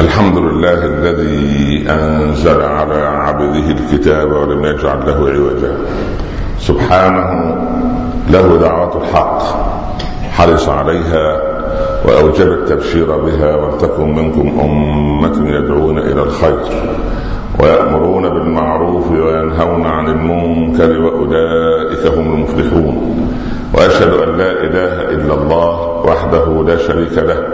الحمد لله الذي أنزل على عبده الكتاب ولم يجعل له عوجا. سبحانه له دعوة الحق حرص عليها وأوجب التبشير بها ولتكن منكم أمة يدعون إلى الخير ويأمرون بالمعروف وينهون عن المنكر وأولئك هم المفلحون. وأشهد أن لا إله إلا الله وحده لا شريك له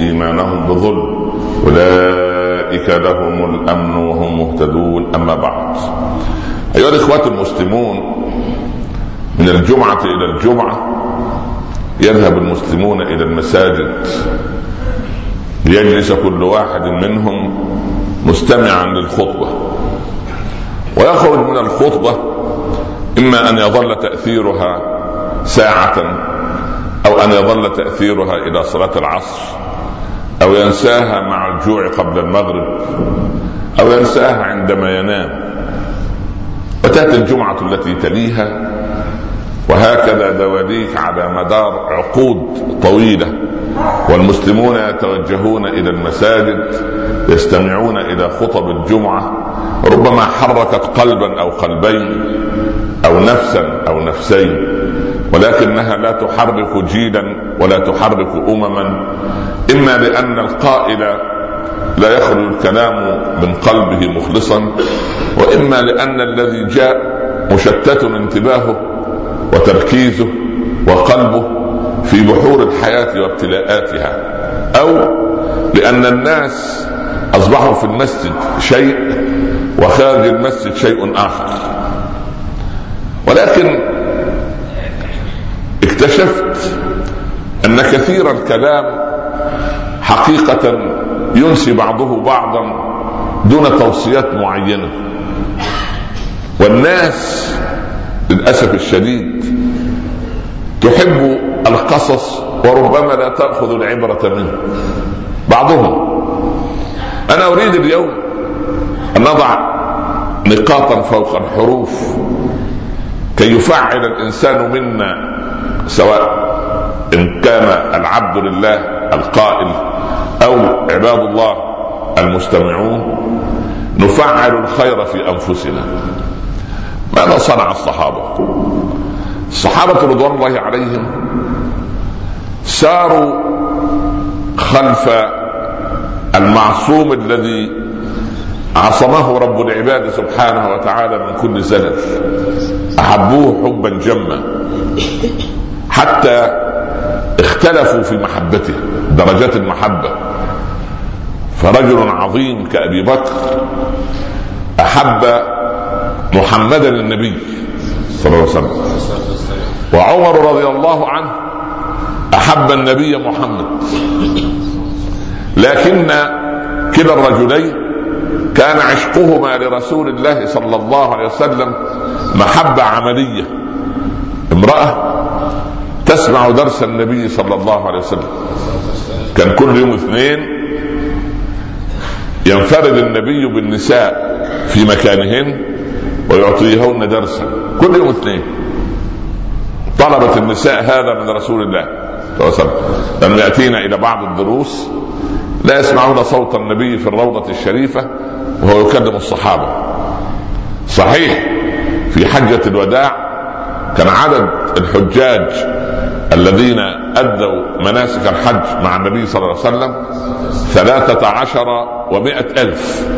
إيمانهم بظلم أولئك لهم الأمن وهم مهتدون. أما بعد. أيها الإخوة المسلمون من الجمعة إلى الجمعة يذهب المسلمون إلى المساجد. ليجلس كل واحد منهم مستمعا للخطبة. ويخرج من الخطبة إما أن يظل تأثيرها ساعة أو أن يظل تأثيرها إلى صلاة العصر. أو ينساها مع الجوع قبل المغرب أو ينساها عندما ينام. وتأتي الجمعة التي تليها وهكذا دواليك على مدار عقود طويلة. والمسلمون يتوجهون إلى المساجد يستمعون إلى خطب الجمعة. ربما حركت قلبا أو قلبين أو نفسا أو نفسين. ولكنها لا تحرك جيلا ولا تحرك امما إما لأن القائل لا يخرج الكلام من قلبه مخلصا وإما لأن الذي جاء مشتت انتباهه وتركيزه وقلبه في بحور الحياة وابتلاءاتها أو لأن الناس أصبحوا في المسجد شيء وخارج المسجد شيء آخر. ولكن اكتشفت أن كثير الكلام حقيقة ينسي بعضه بعضا دون توصيات معينة. والناس للأسف الشديد تحب القصص وربما لا تأخذ العبرة منه. بعضهم أنا أريد اليوم أن نضع نقاطا فوق الحروف كي يفعل الإنسان منا سواء إن كان العبد لله القائل أو عباد الله المستمعون نفعل الخير في أنفسنا. ماذا صنع الصحابة؟ الصحابة رضوان الله عليهم ساروا خلف المعصوم الذي عصمه رب العباد سبحانه وتعالى من كل زلل أحبوه حبا جما. حتى اختلفوا في محبته درجات المحبة. فرجل عظيم كأبي بكر أحب محمدا النبي صلى الله عليه وسلم. وعمر رضي الله عنه أحب النبي محمد. لكن كلا الرجلين كان عشقهما لرسول الله صلى الله عليه وسلم محبة عملية. امرأة تسمع درس النبي صلى الله عليه وسلم. كان كل يوم اثنين ينفرد النبي بالنساء في مكانهن ويعطيهن درسا. كل يوم اثنين. طلبت النساء هذا من رسول الله صلى الله عليه وسلم. لما يأتينا إلى بعض الدروس. لا يسمعون صوت النبي في الروضة الشريفة وهو يكلم الصحابة. صحيح في حجة الوداع كان عدد الحجاج الذين أدوا مناسك الحج مع النبي صلى الله عليه وسلم ثلاثة عشر ومائة ألف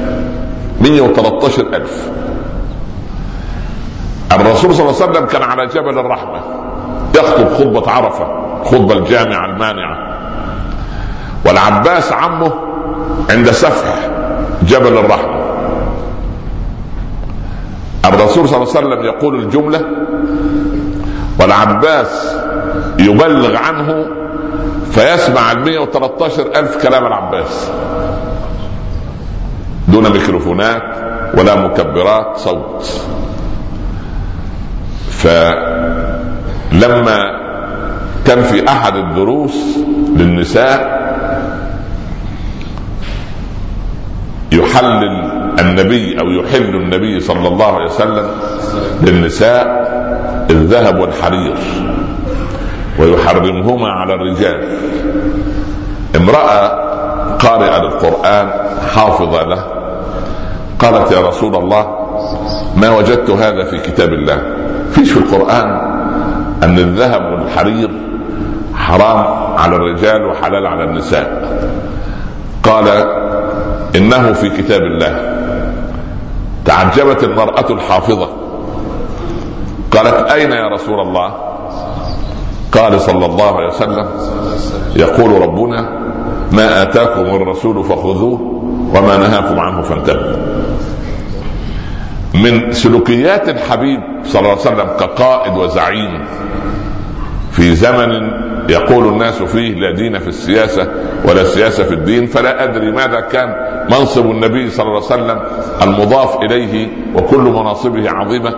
مئة وثلاثة ألف. الرسول صلى الله عليه وسلم كان على جبل الرحمة يخطب خطبة عرفة خطبة الجامعة المانعة. والعباس عمه عند سفح جبل الرحمة. الرسول صلى الله عليه وسلم يقول الجملة والعباس يبلغ عنه فيسمع ال 113 ألف كلام العباس. دون ميكروفونات ولا مكبرات صوت. فلما كان في أحد الدروس للنساء يحلل النبي أو يحل النبي صلى الله عليه وسلم للنساء الذهب والحرير ويحرمهما على الرجال. امرأة قارئة للقرآن حافظة له قالت يا رسول الله ما وجدت هذا في كتاب الله. فيش في القرآن أن الذهب والحرير حرام على الرجال وحلال على النساء. قال إنه في كتاب الله. تعجبت المرأة الحافظة. قالت أين يا رسول الله؟ قال صلى الله عليه وسلم يقول ربنا ما آتاكم الرسول فخذوه وما نهاكم عنه فانتهوا. من سلوكيات الحبيب صلى الله عليه وسلم كقائد وزعيم في زمن يقول الناس فيه لا دين في السياسة ولا سياسة في الدين فلا أدري ماذا كان منصب النبي صلى الله عليه وسلم المضاف إليه وكل مناصبه عظيمة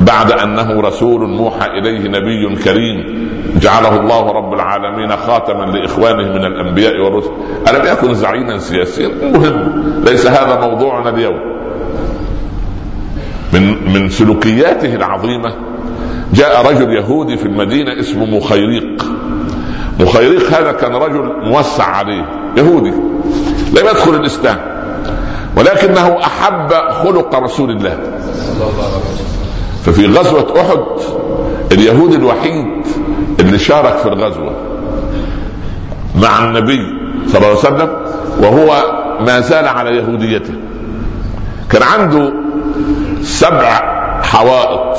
بعد أنه رسول موحى إليه نبي كريم جعله الله رب العالمين خاتما لإخوانه من الأنبياء والرسل. ألم يكن زعيما سياسيا؟ مهم. ليس هذا موضوعنا اليوم. من من سلوكياته العظيمة جاء رجل يهودي في المدينة اسمه مخيريق. مخيريق هذا كان رجل موسع عليه يهودي لم يدخل الإسلام ولكنه أحب خلق رسول الله. ففي غزوة أحد اليهودي الوحيد اللي شارك في الغزوة مع النبي صلى الله عليه وسلم وهو ما زال على يهوديته. كان عنده سبع حوائط.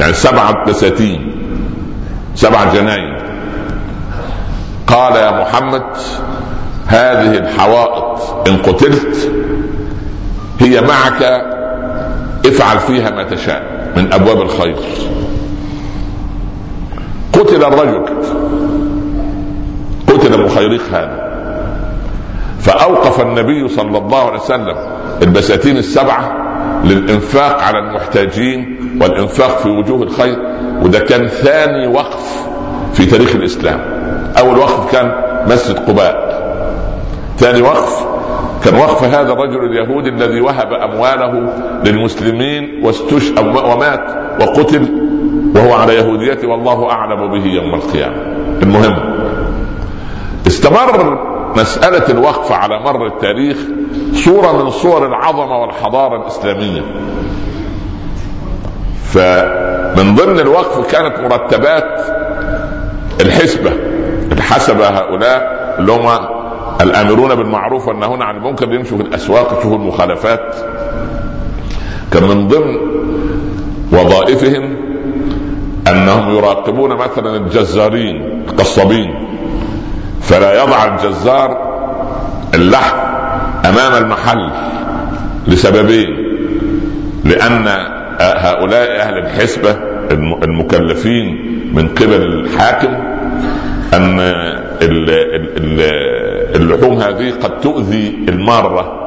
يعني سبعة بساتين سبع جناين. قال يا محمد هذه الحوائط إن قتلت هي معك افعل فيها ما تشاء من أبواب الخير. قتل الرجل قتل مخيريق هذا. فأوقف النبي صلى الله عليه وسلم البساتين السبعة للإنفاق على المحتاجين والإنفاق في وجوه الخير وده كان ثاني وقف في تاريخ الإسلام. أول وقف كان مسجد قباء. ثاني وقف كان وقف هذا الرجل اليهودي الذي وهب أمواله للمسلمين واستش ومات وقتل وهو على يهوديته والله أعلم به يوم القيامة. المهم استمر مسألة الوقف على مر التاريخ صورة من صور العظمة والحضارة الإسلامية. فمن ضمن الوقف كانت مرتبات الحسبة الحسب هؤلاء اللي هم الآمرون بالمعروف والنهون عن المنكر. يمشوا في الأسواق يشوفوا المخالفات. كان من ضمن وظائفهم أنهم يراقبون مثلا الجزارين القصابين. فلا يضع الجزار اللحم أمام المحل لسببين لأن هؤلاء أهل الحسبة المكلفين من قبل الحاكم أن اللحوم هذه قد تؤذي المارة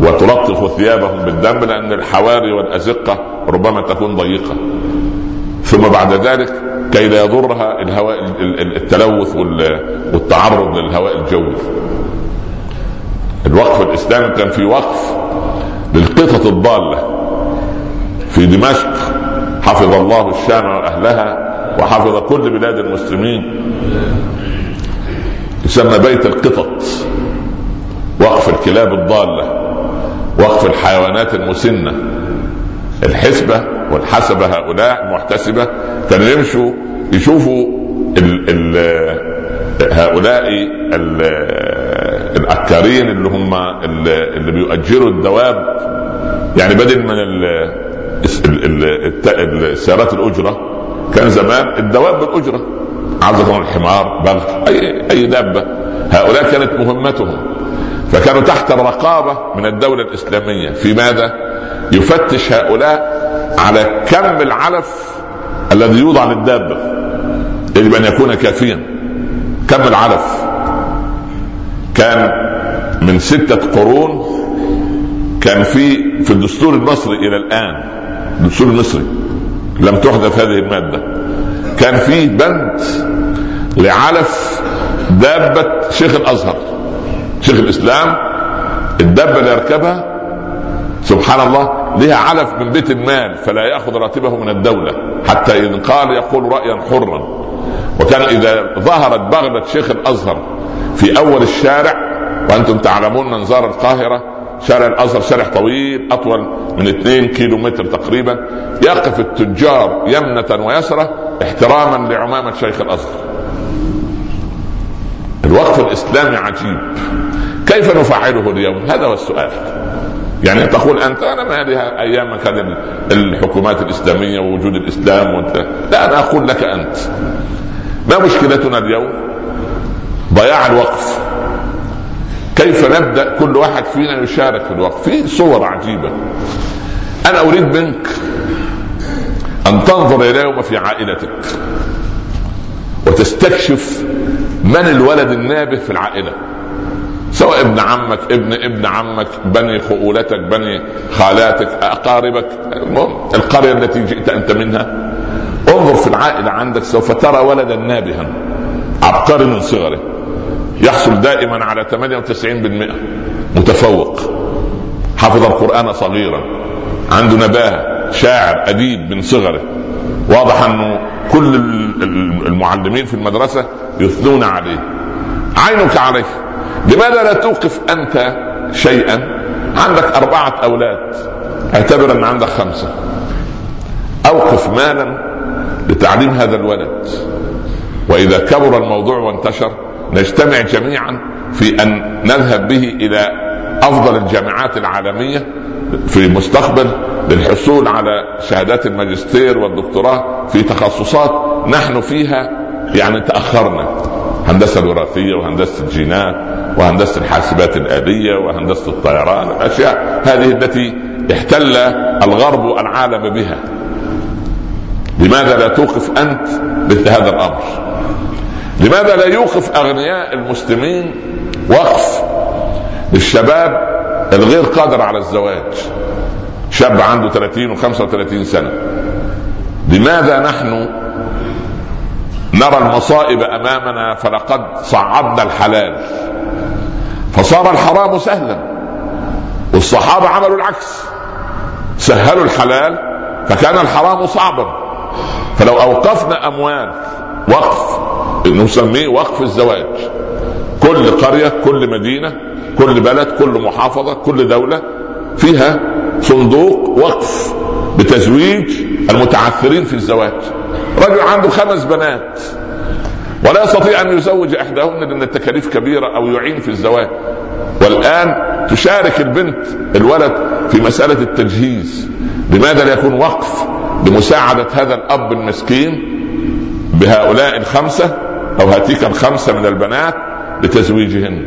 وتلطخ ثيابهم بالدم لأن الحواري والأزقة ربما تكون ضيقة. ثم بعد ذلك كي لا يضرها الهواء التلوث والتعرض للهواء الجوي. الوقف الإسلامي كان في وقف للقطط الضالة في دمشق. حفظ الله الشام وأهلها وحفظ كل بلاد المسلمين. يسمى بيت القطط وقف الكلاب الضالة وقف الحيوانات المسنة. الحسبة والحسبه هؤلاء المحتسبه كانوا يمشوا يشوفوا ال ال هؤلاء ال العكارين اللي هم اللي بيؤجروا الدواب. يعني بدل من السيارات الأجرة كان زمان الدواب بالأجرة. عزة الحمار بغل أي أي دابة. هؤلاء كانت مهمتهم. فكانوا تحت الرقابة من الدولة الإسلامية. في ماذا؟ يفتش هؤلاء على كم العلف الذي يوضع للدابة؟ يجب أن يكون كافيا. كم العلف؟ كان من ستة قرون كان في في الدستور المصري إلى الآن الدستور المصري لم تحدث هذه المادة. كان في بند لعلف دابة شيخ الأزهر شيخ الإسلام. الدابة اللي يركبها سبحان الله لها علف من بيت المال فلا يأخذ راتبه من الدولة. حتى ان قال يقول رأيا حرا. وكان إذا ظهرت بغله شيخ الأزهر في أول الشارع وأنتم تعلمون من زار القاهرة شارع الأزهر شارع طويل أطول من 2 كيلو متر تقريبا يقف التجار يمنة ويسرة احتراما لعمامة شيخ الأزهر. الوقف الإسلامي عجيب. كيف نفعله اليوم؟ هذا هو السؤال. يعني تقول أنت أنا ما هذه أيام ما كان الحكومات الإسلامية ووجود الإسلام وأنت. لا أنا أقول لك أنت. ما مشكلتنا اليوم؟ ضياع الوقف كيف نبدأ؟ كل واحد فينا يشارك في الوقف في صور عجيبة. أنا أريد منك أن تنظر إلى يوم في عائلتك وتستكشف من الولد النابه في العائلة. سواء ابن عمك ابن ابن عمك بني خؤولتك بني خالاتك أقاربك القرية التي جئت أنت منها. انظر في العائلة عندك سوف ترى ولدا نابها عبقري من صغره يحصل دائما على 98% متفوق. حفظ القرآن صغيرا عنده نباهة شاعر أديب من صغره. واضح أنه كل المعلمين في المدرسة يثنون عليه. عينك عليه. لماذا لا توقف أنت شيئا؟ عندك أربعة أولاد اعتبر أن عندك خمسة. أوقف مالا لتعليم هذا الولد. وإذا كبر الموضوع وانتشر نجتمع جميعا في أن نذهب به إلى أفضل الجامعات العالمية في المستقبل للحصول على شهادات الماجستير والدكتوراه في تخصصات نحن فيها يعني تأخرنا. هندسة الوراثيه وهندسة الجينات وهندسة الحاسبات الاليه وهندسة الطيران الأشياء هذه التي احتل الغرب العالم بها. لماذا لا توقف أنت مثل هذا الأمر؟ لماذا لا يوقف أغنياء المسلمين وقف للشباب الغير قادر على الزواج؟ شاب عنده 30 و35 سنة. لماذا نحن نرى المصائب أمامنا فلقد صعدنا الحلال؟ فصار الحرام سهلا. والصحابة عملوا العكس. سهلوا الحلال فكان الحرام صعبا. فلو أوقفنا أموال وقف نسميه وقف الزواج. كل قرية كل مدينة كل بلد كل محافظة كل دولة فيها صندوق وقف بتزويج المتعثرين في الزواج. رجل عنده خمس بنات. ولا يستطيع أن يزوج إحداهن لأن التكاليف كبيرة أو يعين في الزواج. والآن تشارك البنت الولد في مسألة التجهيز. لماذا لا يكون وقف لمساعدة هذا الأب المسكين بهؤلاء الخمسة أو هاتيك الخمسة من البنات لتزويجهن؟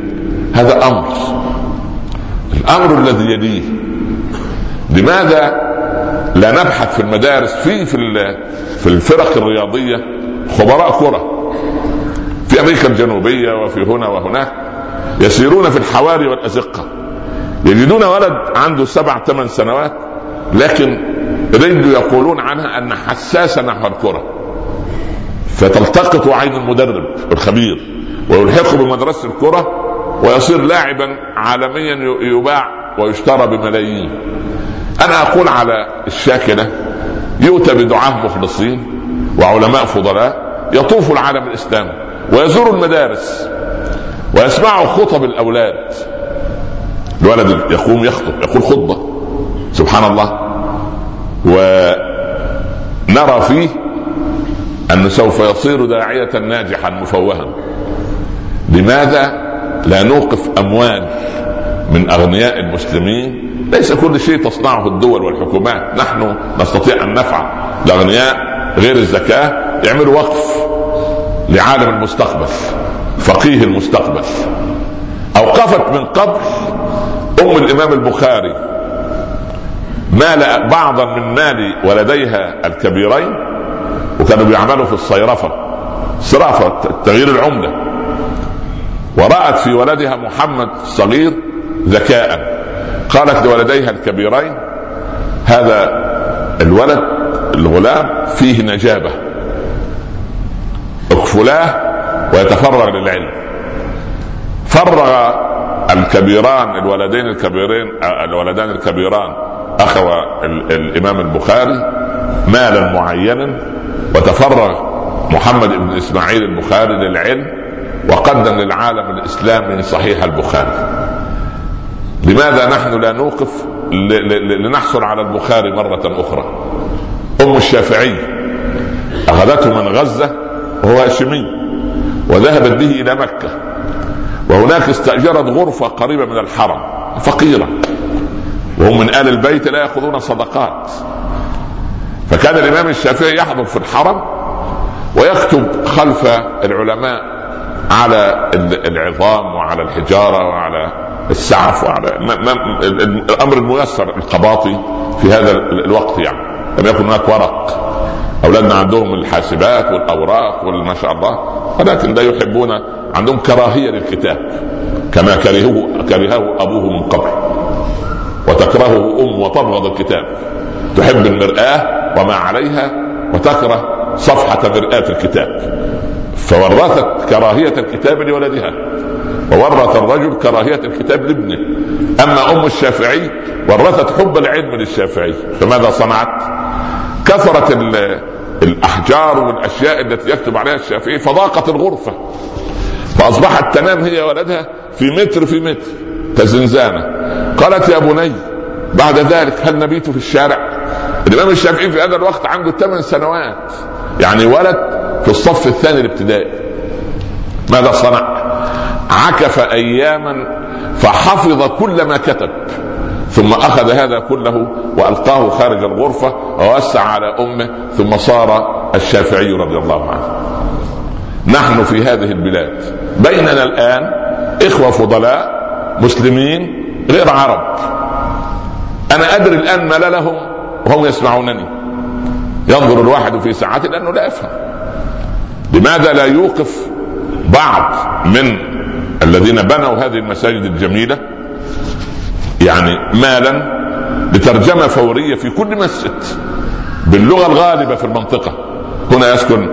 هذا أمر. الأمر الذي يليه. لماذا لا نبحث في المدارس في في الفرق الرياضية؟ خبراء كرة. في أمريكا الجنوبية وفي هنا وهناك يسيرون في الحواري والأزقة. يجدون ولد عنده سبع ثمان سنوات لكن رجله يقولون عنها أن حساسة نحو الكرة. فتلتقط عين المدرب الخبير ويلحقه بمدرسة الكرة ويصير لاعبا عالميا يباع ويشترى بملايين. أنا أقول على الشاكلة يؤتى بدعاة مخلصين وعلماء فضلاء يطوف العالم الإسلامي. ويزور المدارس ويسمع خطب الأولاد. الولد يقوم يخطب يقول خطبة. سبحان الله. ونرى فيه انه سوف يصير داعية ناجحا مفوها. لماذا لا نوقف اموال من أغنياء المسلمين؟ ليس كل شيء تصنعه الدول والحكومات. نحن نستطيع أن نفعل. الأغنياء غير الزكاة يعملوا وقف. لعالم المستقبل فقيه المستقبل. أوقفت من قبل أم الإمام البخاري مال بعضا من مال ولديها الكبيرين وكانوا بيعملوا في الصيرفة صرافة تغيير العملة. ورأت في ولدها محمد الصغير ذكاء. قالت لولديها الكبيرين هذا الولد الغلام فيه نجابة. اكفلاه ويتفرغ للعلم. فرغ الكبيران الولدين الكبيرين الولدان الكبيران اخذ الإمام البخاري مالا معينا وتفرغ محمد بن إسماعيل البخاري للعلم وقدم للعالم الاسلامي صحيح البخاري. لماذا نحن لا نوقف لنحصل على البخاري مرة أخرى؟ أم الشافعي أخذته من غزة وهو هاشمي وذهبت به إلى مكة وهناك استأجرت غرفة قريبة من الحرم فقيرة وهم من آل البيت لا يأخذون صدقات. فكان الإمام الشافعي يحضر في الحرم ويكتب خلف العلماء على العظام وعلى الحجارة وعلى السعف وعلى الأمر الميسر القباطي في هذا الوقت يعني لم يكن هناك ورق. أولادنا عندهم الحاسبات والأوراق وما شاء الله ولكن لا يحبون عندهم كراهية للكتاب كما كرهه كرهه أبوه من قبل وتكرهه أم وتبغض الكتاب تحب المرآة وما عليها وتكره صفحة مرآة الكتاب فورثت كراهية الكتاب لولدها وورث الرجل كراهية الكتاب لابنه. أما أم الشافعي ورثت حب العلم للشافعي. فماذا صنعت؟ كثرت الأحجار والاشياء التي يكتب عليها الشافعي فضاقت الغرفة. فأصبحت تنام هي ولدها في متر في متر. كزنزانه قالت يا بني بعد ذلك هل نبيت في الشارع؟ الإمام الشافعي في هذا الوقت عنده ثمان سنوات. يعني ولد في الصف الثاني الابتدائي. ماذا صنع؟ عكف أياما فحفظ كل ما كتب. ثم أخذ هذا كله وألقاه خارج الغرفة ووسع على أمه ثم صار الشافعي رضي الله عنه. نحن في هذه البلاد. بيننا الآن إخوة فضلاء مسلمين غير عرب. أنا أدري الآن ما لهم وهم يسمعونني. ينظر الواحد في ساعته لأنه لا يفهم. لماذا لا يوقف بعض من الذين بنوا هذه المساجد الجميلة يعني مالا لترجمة فورية في كل مسجد باللغة الغالبة في المنطقة. هنا يسكن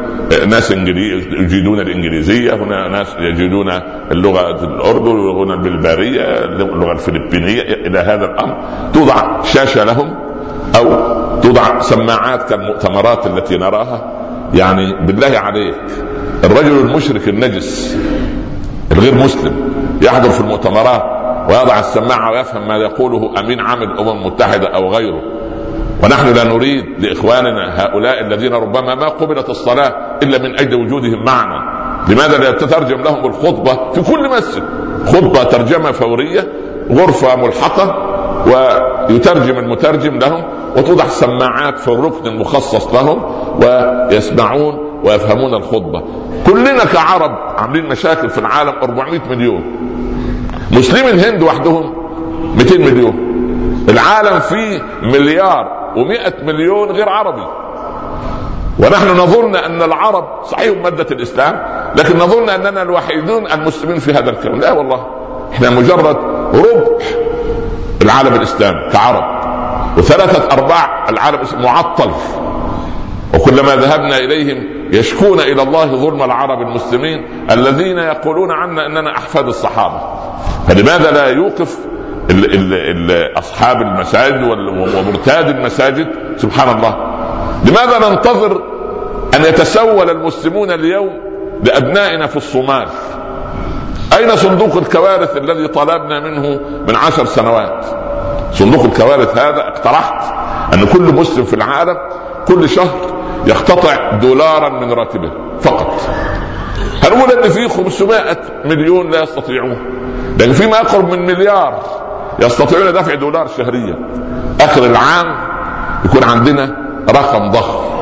ناس انجليز يجيدون الإنجليزية هنا ناس يجيدون اللغة الأردن هنا البلباريه اللغة الفلبينية إلى هذا الأمر. توضع شاشة لهم أو توضع سماعات كالمؤتمرات التي نراها. يعني بالله عليك الرجل المشرك النجس الغير مسلم يحضر في المؤتمرات. ويضع السماعة ويفهم ما يقوله أمين عام الأمم المتحدة أو غيره. ونحن لا نريد لإخواننا هؤلاء الذين ربما ما قبلت الصلاة إلا من أجل وجودهم معنا. لماذا لا تترجم لهم الخطبة في كل مسجد؟ خطبة ترجمة فورية غرفة ملحقة ويترجم المترجم لهم وتوضع سماعات في الركن المخصص لهم ويسمعون ويفهمون الخطبة. كلنا كعرب عاملين مشاكل في العالم 400 مليون. مسلمي الهند وحدهم 200 مليون. العالم فيه مليار و100 مليون غير عربي. ونحن نظن أن العرب صحيح مادة الإسلام لكن نظن أننا الوحيدون المسلمين في هذا الكون. لا والله إحنا مجرد ربع العالم الاسلامي كعرب. وثلاثة أرباع العالم معطل. وكلما ذهبنا إليهم يشكون إلى الله ظلم العرب المسلمين الذين يقولون عنا إننا أحفاد الصحابة. فلماذا لا يوقف ال ال ال أصحاب المساجد ومرتاد المساجد؟ سبحان الله. لماذا ننتظر أن يتسول المسلمون اليوم لأبنائنا في الصومال؟ أين صندوق الكوارث الذي طلبنا منه من عشر سنوات؟ صندوق الكوارث هذا اقترحت أن كل مسلم في العالم كل شهر يقتطع دولارا من راتبه فقط. هنقول ان في 500 مليون لا يستطيعون؟ لكن في ما يقرب من مليار يستطيعون دفع دولار شهريا. آخر العام يكون عندنا رقم ضخم.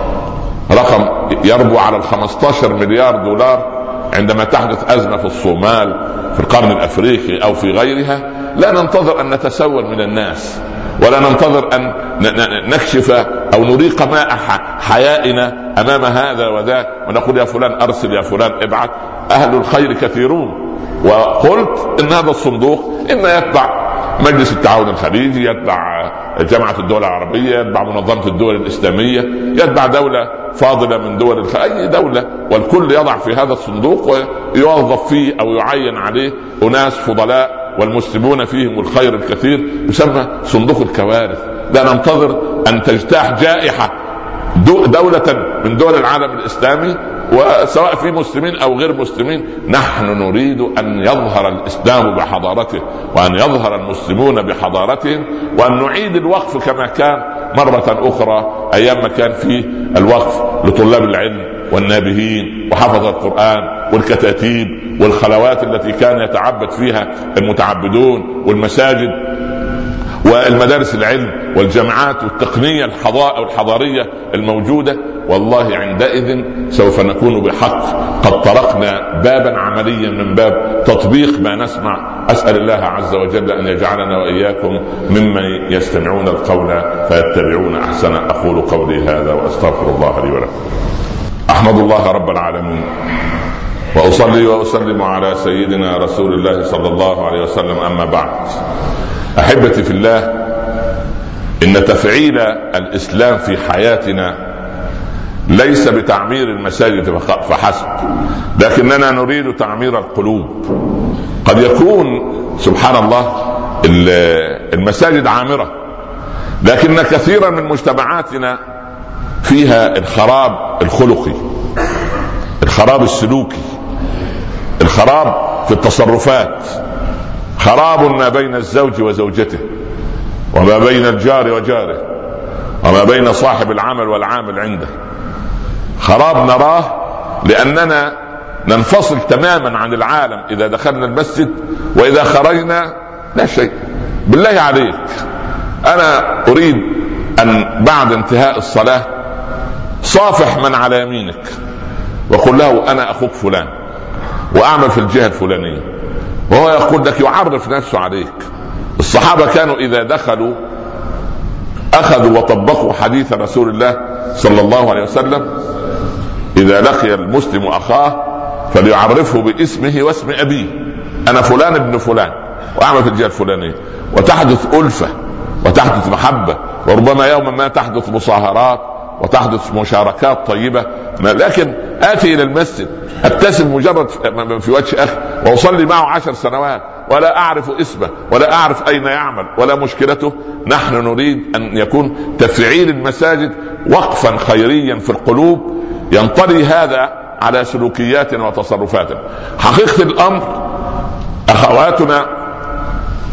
رقم يربو على ال 15 مليار دولار عندما تحدث أزمة في الصومال في القرن الأفريقي أو في غيرها. لا ننتظر أن نتسول من الناس. ولا ننتظر أن نكشف أو نريق ماء حيائنا أمام هذا وذاك ونقول يا فلان أرسل يا فلان ابعث. أهل الخير كثيرون. وقلت إن هذا الصندوق إما يتبع مجلس التعاون الخليجي يتبع جامعه الدول العربية يتبع منظمة الدول الإسلامية يتبع دولة فاضلة من دول الخ... أي دولة. والكل يضع في هذا الصندوق ويوظف فيه أو يعين عليه أناس فضلاء والمسلمون فيهم الخير الكثير يسمى صندوق الكوارث. لا ننتظر أن تجتاح جائحة دولة من دول العالم الإسلامي وسواء في مسلمين أو غير مسلمين نحن نريد أن يظهر الإسلام بحضارته وأن يظهر المسلمون بحضارتهم وأن نعيد الوقف كما كان مرة أخرى أيام ما كان فيه الوقف لطلاب العلم والنابهين وحفظ القرآن والكتاتيب والخلوات التي كان يتعبد فيها المتعبدون والمساجد والمدارس العلم والجامعات والتقنية الحضارية الموجودة والله عندئذ سوف نكون بحق. قد طرقنا بابا عمليا من باب تطبيق ما نسمع. أسأل الله عز وجل أن يجعلنا وإياكم ممن يستمعون القول فيتبعون أحسن. أقول قولي هذا وأستغفر الله لي ولكم. أحمد الله رب العالمين. وأصلي وأسلم على سيدنا رسول الله صلى الله عليه وسلم. أما بعد أحبتي في الله إن تفعيل الإسلام في حياتنا ليس بتعمير المساجد فحسب لكننا نريد تعمير القلوب. قد يكون سبحان الله المساجد عامرة لكن كثيرا من مجتمعاتنا فيها الخراب الخلقي الخراب السلوكي الخراب في التصرفات. خراب ما بين الزوج وزوجته وما بين الجار وجاره وما بين صاحب العمل والعامل عنده. خراب نراه لأننا ننفصل تماما عن العالم إذا دخلنا المسجد وإذا خرجنا لا شيء. بالله عليك أنا أريد أن بعد انتهاء الصلاة صافح من على يمينك وقل له أنا أخوك فلان. وأعمل في الجهة الفلانية. وهو يقول لك يعرف نفسه عليك. الصحابة كانوا إذا دخلوا أخذوا وطبقوا حديث رسول الله صلى الله عليه وسلم إذا لقي المسلم أخاه فليعرفه باسمه واسم أبيه. أنا فلان ابن فلان وأعمل في الجهة الفلانية. وتحدث ألفة وتحدث محبة وربما يوما ما تحدث مصاهرات وتحدث مشاركات طيبة. لكن آتي إلى المسجد أبتسم مجرد في وجه أخي وأصلي معه عشر سنوات ولا أعرف اسمه ولا أعرف أين يعمل ولا مشكلته. نحن نريد أن يكون تفعيل المساجد وقفا خيريا في القلوب ينطلي هذا على سلوكيات وتصرفات. حقيقة الأمر أخواتنا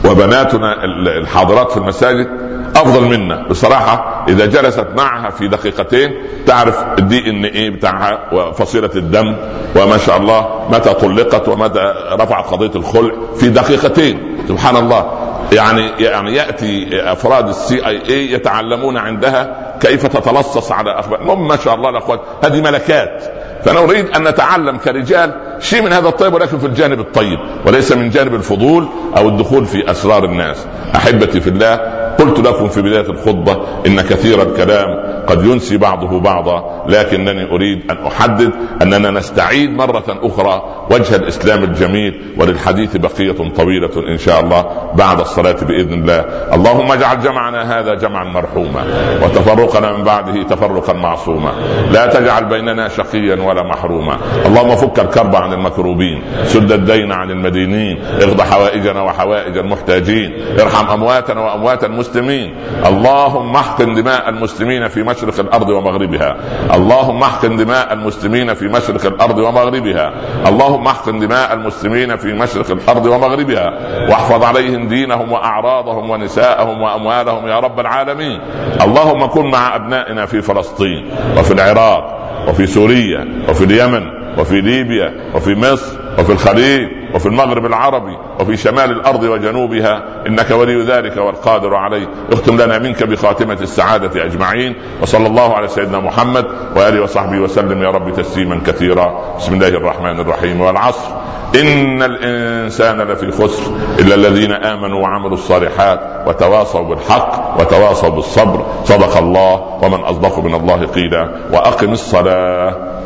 وبناتنا الحاضرات في المساجد أفضل منا. بصراحة إذا جلست معها في دقيقتين تعرف ال DNA بتاعها وفصيلة الدم وما شاء الله متى طلقت ومتى رفعت قضية الخلع في دقيقتين. سبحان الله. يعني يعني يأتي أفراد ال CIA يتعلمون عندها كيف تتلصص على أخبار. المهم ما شاء الله الاخوات هذه ملكات. فأنا أريد أن نتعلم كرجال شيء من هذا الطيب ولكن في الجانب الطيب وليس من جانب الفضول أو الدخول في أسرار الناس. أحبتي في الله قلت لكم في بداية الخطبة إن كثير الكلام قد ينسي بعضه بعضا لكنني أريد أن أحدد أننا نستعيد مرة أخرى وجه الإسلام الجميل وللحديث بقية طويلة إن شاء الله بعد الصلاة بإذن الله. اللهم اجعل جمعنا هذا جمعا مرحوما وتفرقنا من بعده تفرقا معصوما. لا تجعل بيننا شقيا ولا محروما. اللهم فك الكرب عن المكروبين سد الدين عن المدينين اغض حوائجنا وحوائج المحتاجين ارحم أمواتنا وأموات المسلمين. اللهم احقن دماء المسلمين في مشرق الأرض ومغربها. اللهم احقن دماء المسلمين في مشرق الأرض ومغربها. اللهم احقن دماء المسلمين في مشرق الأرض ومغربها. واحفظ عليهم دينهم وأعراضهم ونساءهم وأموالهم يا رب العالمين. اللهم كن مع أبنائنا في فلسطين وفي العراق وفي سوريا وفي اليمن وفي ليبيا وفي مصر وفي الخليج. وفي المغرب العربي وفي شمال الأرض وجنوبها إنك ولي ذلك والقادر عليه. اختم لنا منك بخاتمة السعادة أجمعين. وصلى الله على سيدنا محمد وآله وصحبه وسلم يا رب تسليما كثيرا. بسم الله الرحمن الرحيم والعصر. إن الإنسان لفي خسر إلا الذين آمنوا وعملوا الصالحات وتواصوا بالحق وتواصوا بالصبر. صدق الله ومن أصدق من الله قيلا. وأقم الصلاة.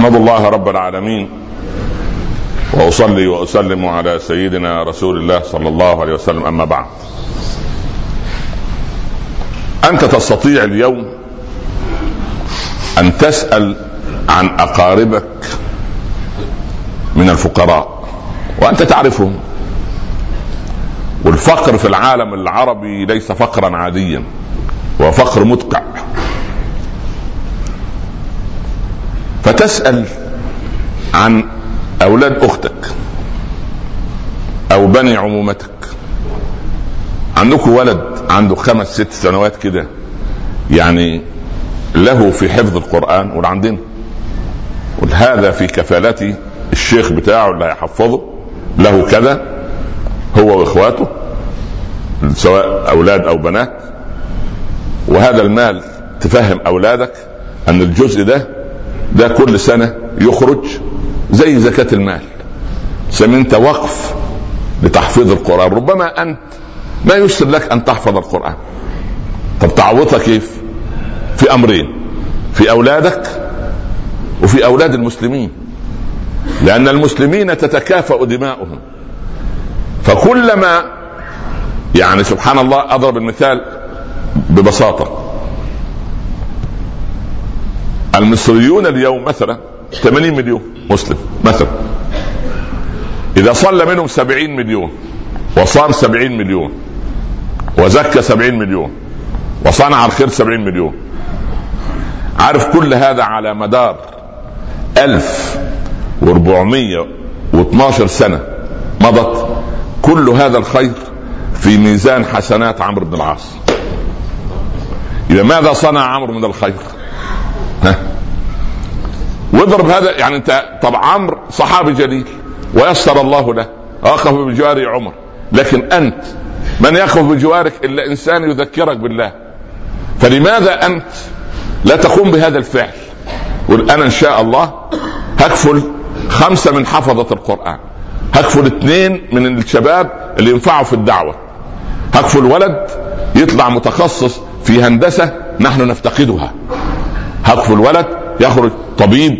احمد الله رب العالمين وأصلي وأسلم على سيدنا رسول الله صلى الله عليه وسلم أما بعد. أنت تستطيع اليوم أن تسأل عن أقاربك من الفقراء وأنت تعرفهم. والفقر في العالم العربي ليس فقرا عاديا هو فقر مدقع. فتسأل عن أولاد أختك أو بني عمومتك. عندكم ولد عنده خمس ست سنوات كده يعني له في حفظ القرآن ولا عندنا هذا في كفالتي الشيخ بتاعه اللي هيحفظه له كذا هو وإخواته سواء أولاد أو بنات. وهذا المال تفهم أولادك أن الجزء ده ده كل سنة يخرج زي زكاة المال. سمنت وقف لتحفيظ القرآن. ربما أنت ما يسر لك أن تحفظ القرآن. طب تعوضها كيف؟ في أمرين. في أولادك وفي أولاد المسلمين. لأن المسلمين تتكافأ دماؤهم. فكلما يعني سبحان الله أضرب المثال ببساطة. المصريون اليوم مثلا 80 مليون مسلم مثلا. إذا صلى منهم 70 مليون وصام 70 مليون وزكى 70 مليون وصنع الخير 70 مليون. عارف كل هذا على مدار 1412 سنة مضت كل هذا الخير في ميزان حسنات عمرو بن العاص. إذا ماذا صنع عمرو من الخير؟ ها. واضرب هذا يعني انت طب عمرو صحابي جليل ويسر الله له. وقف بجوار عمر. لكن أنت من يقف بجوارك إلا إنسان يذكرك بالله. فلماذا أنت لا تقوم بهذا الفعل؟ قل أنا إن شاء الله هكفل خمسة من حفظة القرآن. هكفل اثنين من الشباب اللي ينفعوا في الدعوة. هكفل ولد يطلع متخصص في هندسة نحن نفتقدها. هكفل ولد يخرج طبيب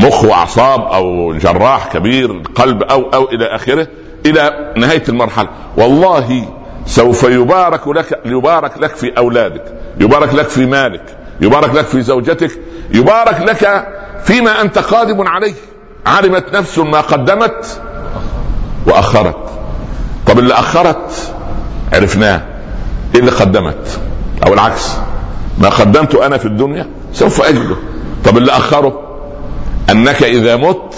مخ وأعصاب أو جراح كبير قلب أو أو إلى آخره إلى نهاية المرحلة. والله سوف يبارك لك يبارك لك في أولادك يبارك لك في مالك يبارك لك في زوجتك يبارك لك فيما أنت قادم عليه. علمت نفس ما قدمت وأخرت. طب اللي أخرت عرفناه. إيه اللي قدمت؟ أو العكس ما قدمت أنا في الدنيا سوف أجده. طب اللي أخره؟ أنك إذا مت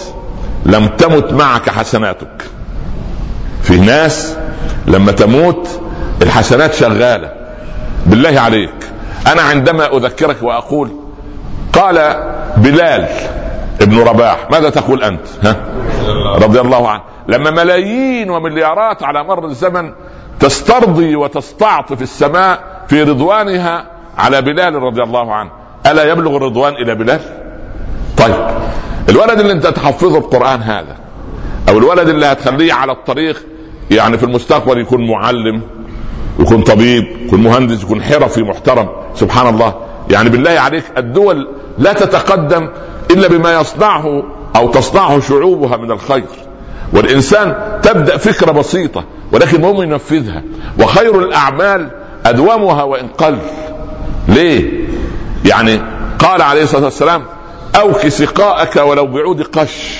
لم تمت معك حسناتك. في ناس لما تموت الحسنات شغالة. بالله عليك. أنا عندما أذكرك وأقول قال بلال ابن رباح ماذا تقول أنت؟ ها؟ رضي الله عنه. لما ملايين ومليارات على مر الزمن تسترضي وتستعطف السماء في رضوانها على بلال رضي الله عنه. ألا يبلغ الرضوان إلى بلال؟ طيب الولد اللي أنت تحفظه القران هذا أو الولد اللي هتخليه على الطريق يعني في المستقبل يكون معلم يكون طبيب يكون مهندس يكون حرفي محترم سبحان الله. يعني بالله عليك الدول لا تتقدم إلا بما يصنعه أو تصنعه شعوبها من الخير. والإنسان تبدأ فكرة بسيطة ولكن مهم ينفذها. وخير الأعمال أدومها وان قل ليه؟ يعني قال عليه الصلاة والسلام اوك سقاءك ولو بعود قش.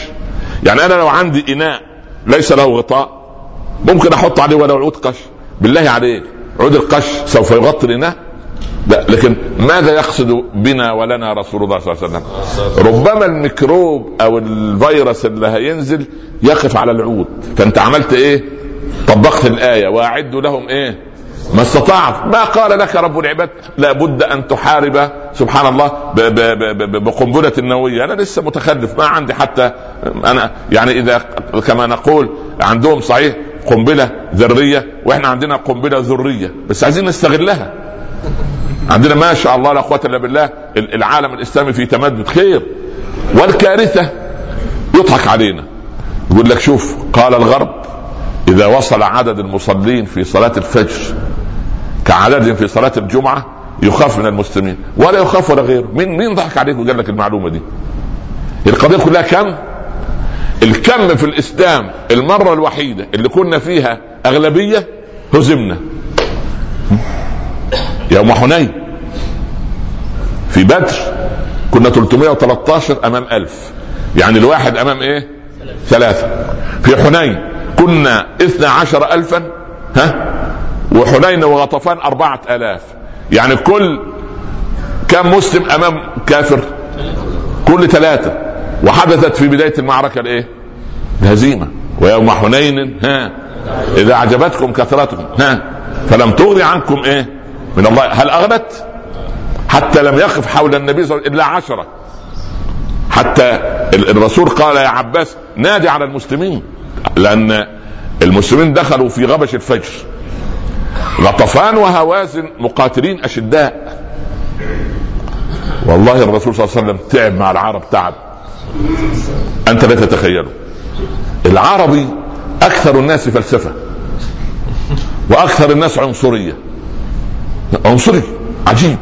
يعني أنا لو عندي إناء ليس له غطاء ممكن أحط عليه ولو عود قش. بالله عليك عود القش سوف يغطي الإناء؟ لا لكن ماذا يقصد بنا ولنا رسول الله صلى الله عليه وسلم؟ ربما الميكروب أو الفيروس اللي هينزل يقف على العود. فأنت عملت إيه؟ طبقت الآية وأعدوا لهم إيه؟ ما استطعت ما قال لك رب العباد لابد أن تحارب سبحان الله بقنبلة النوويه أنا لسه متخلف. ما عندي حتى أنا يعني إذا كما نقول عندهم صحيح قنبلة ذرية وإحنا عندنا قنبلة ذرية. بس عايزين نستغلها. عندنا ما شاء الله لا قوة إلا بالله العالم الإسلامي في تمدد خير. والكارثة يضحك علينا. يقول لك شوف قال الغرب إذا وصل عدد المصلين في صلاة الفجر كعددهم في صلاة الجمعة يخاف من المسلمين. ولا يخاف ولا غيره. مين مين ضحك عليك وقال لك المعلومة دي؟ القضية كلها كم؟ الكم في الإسلام المرة الوحيدة اللي كنا فيها أغلبية هزمنا. يوم حنين. في بدر كنا 313 أمام 1000 يعني الواحد أمام إيه؟ ثلاثة. في حنين كنا اثنا عشر الفا ها؟ وحنين وغطفان أربعة آلاف. يعني كل كم مسلم أمام كافر؟ كل ثلاثة. وحدثت في بداية المعركة الإيه؟ الهزيمة. ويوم حنين ها؟ إذا أعجبتكم كثرتكم ها؟ فلم تغني عنكم إيه؟ من الله. هل أغنت؟ حتى لم يقف حول النبي صلى الله عليه وسلم إلا عشرة. حتى الرسول قال يا عباس نادي على المسلمين. لأن المسلمين دخلوا في غبش الفجر. غطفان وهوازن مقاتلين أشداء. والله الرسول صلى الله عليه وسلم تعب مع العرب تعب. أنت لا تتخيله. العربي أكثر الناس فلسفة. وأكثر الناس عنصرية. عنصري. عجيب.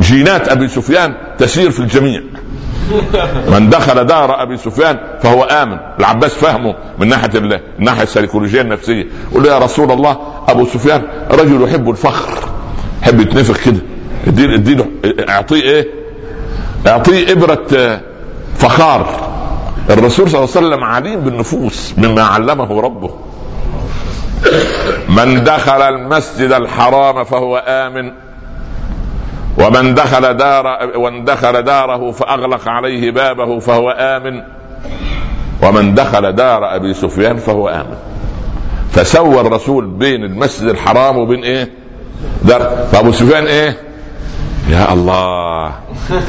جينات أبي سفيان تسير في الجميع. من دخل دار أبي سفيان فهو آمن. العباس فهمه من ناحية الناحيه السيكولوجية النفسية. يقول له يا رسول الله أبو سفيان رجل يحب الفخر. يحب يتنفخ كده. اديله اديله اعطيه إيه؟ اعطيه إبرة فخار. الرسول صلى الله عليه وسلم عليم بالنفوس مما علمه ربه. من دخل المسجد الحرام فهو آمن. ومن دخل دار ومن دخل داره فأغلق عليه بابه فهو آمن. ومن دخل دار أبي سفيان فهو آمن. فسوى الرسول بين المسجد الحرام وبين إيه؟ دار. فأبو سفيان إيه؟ يا الله.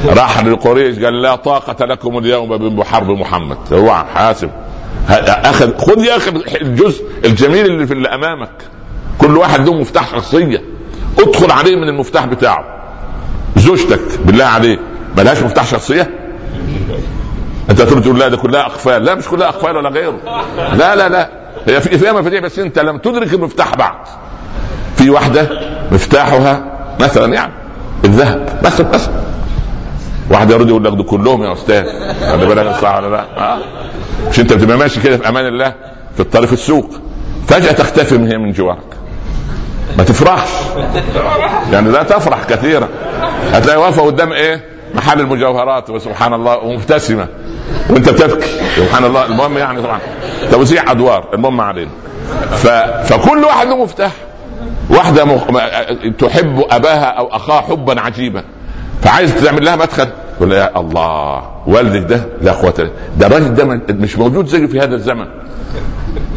راح لقريش قال لا طاقة لكم اليوم بحرب محمد. هو حاسب. اخذ خذ يا أخي الجزء الجميل اللي في اللي أمامك. كل واحد له مفتاح شخصية. ادخل عليه من المفتاح بتاعه. زوجتك بالله عليك. ملهاش مفتاح شخصية. أنت تقول تقول لا ده كلها أقفال. لا مش كلها أقفال ولا غيره. لا لا لا. هي في فيها مفاتيح بس أنت لم تدرك المفتاح بعد. في واحدة مفتاحها مثلا يعني الذهب بس بس. واحد يرد يقول لك ده كلهم يا أستاذ. خلي بالك صح ولا لا؟ آه. مش أنت بتبقى ماشي كده في أمان الله في الطريق في السوق. فجأة تختفي من هي من جوارك ما تفرحش. يعني لا تفرح كثيرا. هتلاقي واقفة قدام إيه؟ محل المجوهرات وسبحان الله ومبتسمة. وأنت تبكي سبحان الله. المهم يعني طبعا توزيع أدوار. المهم علينا. ف... فكل واحد له مفتاح. واحدة مخ... تحب أباها أو أخاها حبا عجيبا. فعايز تعمل لها مدخل. تقول يا الله والدك ده لا قوه ده الراجل ده مش موجود زي في هذا الزمن.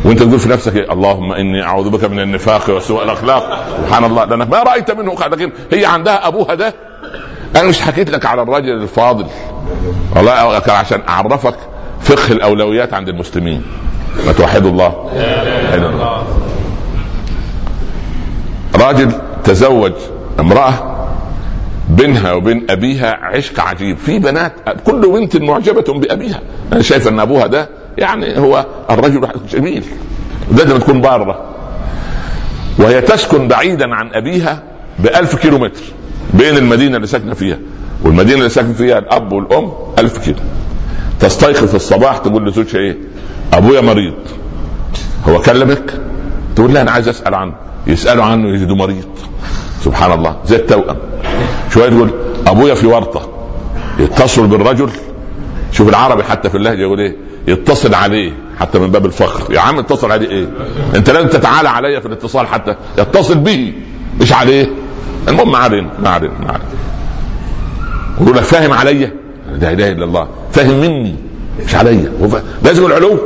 وأنت تقول في نفسك إيه؟ اللهم إني أعوذ بك من النفاق وسوء الأخلاق. سبحان الله. لانك ما رأيت منه لكن هي عندها أبوها ده. أنا مش حكيت لك على الرجل الفاضل. والله عشان أعرفك فقه الأولويات عند المسلمين. ما توحدوا الله. راجل تزوج امرأة بينها وبين أبيها عشق عجيب. في بنات كل بنت معجبة بأبيها. أنا شايف أن أبوها ده يعني هو الرجل جميل لازم تكون بارة وهي تسكن بعيدا عن أبيها بألف كيلو متر بين المدينة اللي ساكنة فيها. والمدينة اللي ساكن فيها الأب والأم ألف كيلو. تستيقظ في الصباح تقول لزوجها إيه؟ أبويا مريض. هو كلمك؟ تقول لا أنا عايز أسأل عنه. يسألوا عنه يجدوا مريض. سبحان الله. زي التوأم. شوية تقول أبويا في ورطة. يتصل بالرجل. شوف العربي حتى في اللهجة يقول إيه؟ يتصل عليه حتى من باب الفخر. يا عم اتصل عليه إيه؟ أنت لازم تتعالى عليا في الاتصال حتى يتصل به. مش عليه؟ المهم ما علينا ما علينا ما علينا. يقول لك فاهم عليا لا إله إلا الله. فاهم مني؟ مش عليا لازم العلو.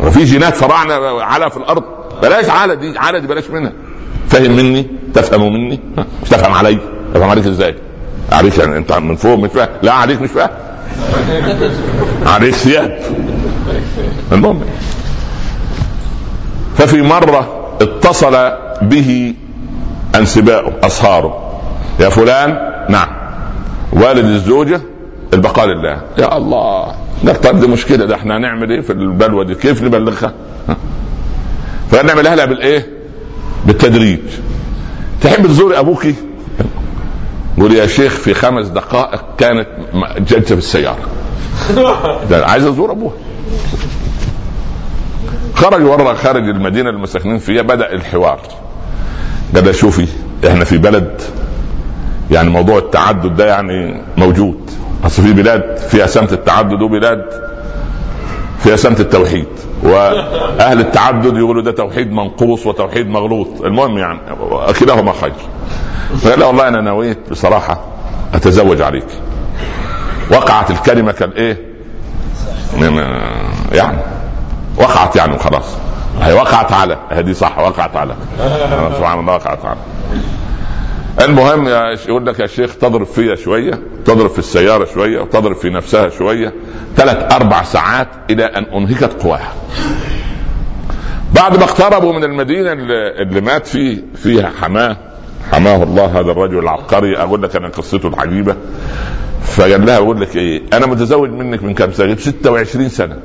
وفي جينات فراعنه على في الأرض. بلاش على دي على دي بلاش منها. فاهم مني؟ تفهم مني؟ مش تفهم علي. تفهم عليك إزاي؟ عليك يعني أنت من فوق مش فاهم؟ لا عليك مش فاهم. عليه ثياب المهم. ففي مرة اتصل به أنسباؤه أصهاره يا فلان نعم. والد الزوجة البقاء لله. يا الله. ده طب دي مشكلة ده إحنا هنعمل إيه في البلوة دي؟ كيف نبلغها؟ فنعملها لها بالإيه؟ بالتدريج. تحب تزوري ابوكي قول يا شيخ في خمس دقائق كانت جلسه في السياره ده عايز أزور ابوها خرج ورا خارج المدينة اللي فيها بدأ الحوار. قال شوفي إحنا في بلد يعني موضوع التعدد ده يعني موجود. أصل في بلاد فيها سمت التعدد وبلاد فيها سمت التوحيد. وأهل التعدد يقولوا ده توحيد منقوص وتوحيد مغلوط. المهم يعني كلاهما خير فقال والله أنا نويت بصراحة أتزوج عليك. وقعت الكلمة كالايه يعني وقعت يعني خلاص هي وقعت على هذه صح وقعت على. سبحان الله وقعت على. المهم يا يقول لك يا شيخ تضرب فيها شوية تضرب في السيارة شوية وتضرب في نفسها شوية. ثلاث أربع ساعات إلى أن أنهكت قواها. بعد ما اقتربوا من المدينة اللي, مات فيه فيها حماة. حماه الله هذا الرجل العبقري. أقول لك أنا قصته العجيبة. فقال لها أقول لك إيه أنا متزوج منك من كم سنة؟ 26 سنة.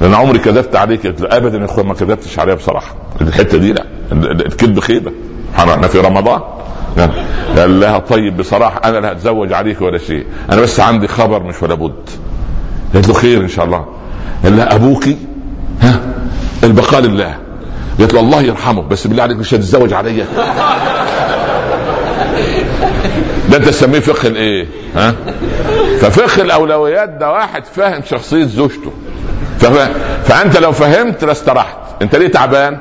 لأن عمري كذبت عليك. قلت ابدا يا اخوان ما كذبتش عليها بصراحة. الحتة دي لا الكذب خيبة. إحنا في رمضان. قال لها طيب بصراحة أنا لا أتزوج عليك ولا شيء. أنا بس عندي خبر مش ولا بد. قالت له خير إن شاء الله. قال لها أبوك ها؟ البقاء لله قالت له الله يرحمه بس بالله عليك مش هتتزوج عليا. ده أنت تسميه فقه الايه؟ ها؟ ففقه الأولويات ده واحد فاهم شخصية زوجته. فأنت لو فهمت لاسترحت أنت ليه تعبان؟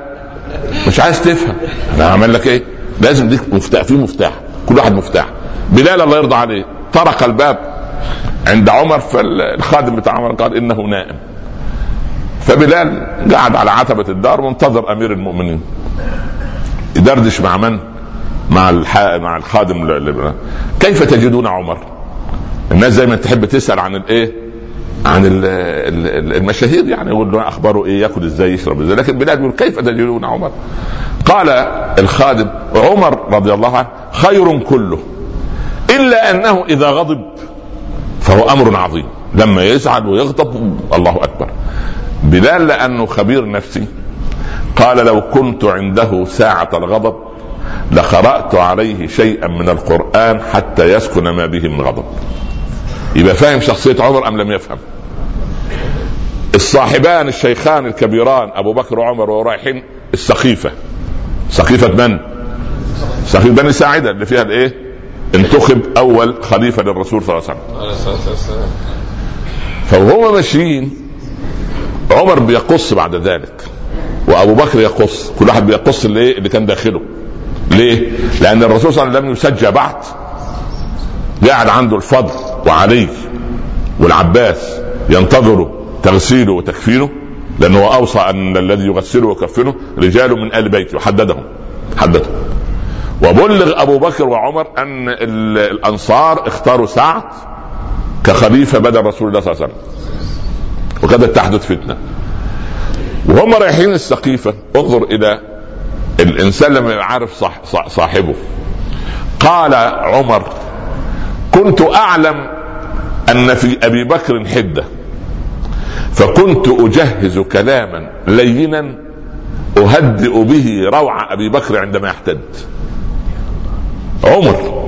مش عايز تفهم. أنا هعمل لك إيه؟ لازم ليك مفتاح في مفتاح كل واحد مفتاح بلال الله يرضى عليه طرق الباب عند عمر فالخادم بتاع عمر قال إنه نائم فبلال قعد على عتبة الدار وانتظر أمير المؤمنين يدردش مع من؟ مع مع الخادم كيف تجدون عمر؟ الناس دايما تحب تسأل عن الإيه؟ عن المشاهير يعني يقول له أخباره إيه يأكل إزاي يشرب إزاي. لكن بلال يقول كيف تجدون عمر؟ قال الخادم عمر رضي الله عنه خير كله إلا أنه إذا غضب فهو أمر عظيم. لما يزعل ويغضب الله أكبر. بلال لأنه خبير نفسي. قال لو كنت عنده ساعة الغضب لقرأت عليه شيئا من القرآن حتى يسكن ما به من غضب. يبقى فاهم شخصية عمر أم لم يفهم. الصاحبان الشيخان الكبيران أبو بكر وعمر ورايحين السقيفة سقيفة من؟ سقيفة بني ساعدة اللي فيها الإيه؟ انتخب أول خليفة للرسول صلى الله عليه وسلم. فوهو ماشيين. عمر بيقص بعد ذلك وأبو بكر يقص. كل واحد بيقص اللي اللي كان داخله. ليه؟ لأن الرسول صلى الله عليه وسلم لم يسجى بعد. قاعد عنده الفضل. وعلي والعباس ينتظروا تغسيله وتكفينه لأنه أوصى أن الذي يغسله ويكفنه رجال من آل بيته وحددهم حددهم. وبلغ أبو بكر وعمر أن الأنصار اختاروا سعد كخليفة بدل رسول الله صلى الله عليه وسلم. وكادت تحدث فتنة. وهم رايحين السقيفة. انظر إلى الإنسان لما صح صاحبه. قال عمر كنت أعلم أن في أبي بكر حدة فكنت أجهز كلاما لينا أهدئ به روع أبي بكر عندما يحتد عمر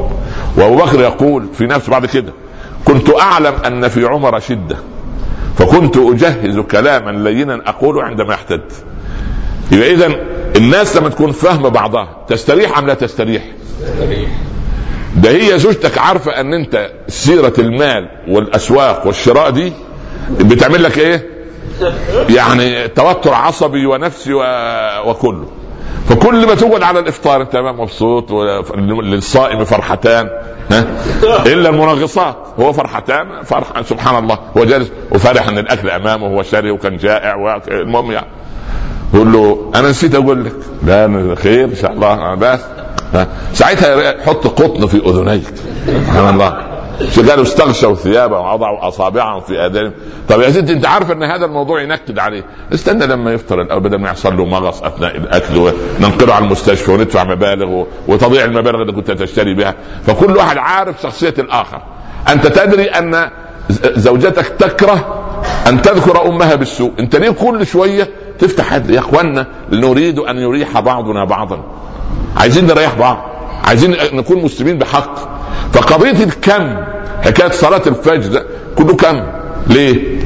وأبو بكر يقول في نفسه بعد كده كنت أعلم أن في عمر شدة فكنت أجهز كلاما لينا اقوله عندما يحتد يبقى اذا الناس لما تكون فاهمة بعضها تستريح أم لا تستريح؟ تستريح. ده هي زوجتك عارفة ان انت سيرة المال والاسواق والشراء دي بتعمل لك إيه؟ يعني توتر عصبي ونفسي وكله. فكل ما تقعد على الافطار انت مبسوط للصائم فرحتان ها؟ إلا المنغصات. هو فرحتان فرح سبحان الله هو جالس وفرح إن الأكل أمامه وهو شاري وكان جائع المهم يعني. يقول له أنا نسيت أقول لك. لا خير إن شاء الله بس. ساعتها حط قطن في أذنيك. سبحان الله. قالوا؟ استغشوا ثيابهم ووضعوا أصابعهم في أذانهم. طب يا سيدي انت عارف إن هذا الموضوع ينكد عليه. استنى لما يفطر الأول بدل ما يحصل له مغص أثناء الأكل وننقله على المستشفى وندفع مبالغ وتضيع المبالغ اللي كنت تشتري بها. فكل واحد عارف شخصية الآخر. أنت تدري أن زوجتك تكره أن تذكر أمها بالسوء. انت ليه كل شوية تفتح يا اخوانا نريد أن يريح بعضنا بعضا. عايزين نريح بعض عايزين نكون مسلمين بحق. فقضية الكم حكاية صلاة الفجر ده كله كم؟ ليه؟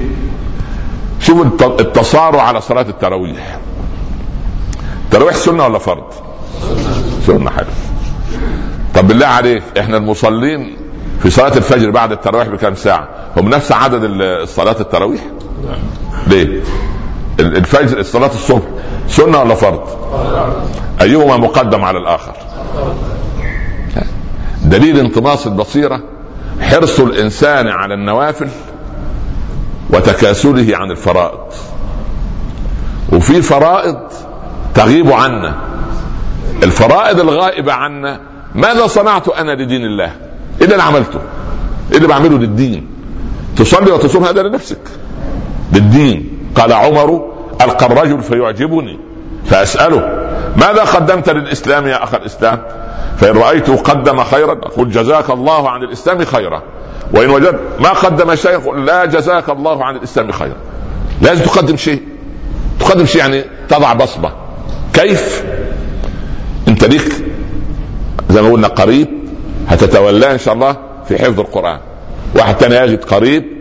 شوف التصارع على صلاة التراويح. التراويح سنة ولا فرض؟ سنة حلو. طب بالله عليك إحنا المصلين في صلاة الفجر بعد التراويح بكم ساعة؟ هم نفس عدد الصلاه التراويح؟ ليه؟ الفجر صلاة الصبح سنة ولا فرض؟ أيهما مقدم على الآخر؟ دليل انطماس البصيرة حرص الإنسان على النوافل وتكاسله عن الفرائض. وفي فرائض تغيب عنا. الفرائض الغائبة عنا ماذا صنعت أنا لدين الله؟ إيه اللي عملته. إيه اللي بعمله للدين؟ تصلي وتصوم هذا لنفسك. للدين. قال عمر ألقى الرجل فيعجبني فأسأله ماذا قدمت للإسلام يا أخ الإسلام؟ فإن رأيته قدم خيرا أقول جزاك الله عن الإسلام خيرا. وإن وجدت ما قدم شيء لا جزاك الله عن الإسلام خيرا. لازم تقدم شيء. تقدم شيء يعني تضع بصمة. كيف؟ انت ليك زي ما قلنا قريب هتتولاه إن شاء الله في حفظ القرآن. واحد تاني يجد قريب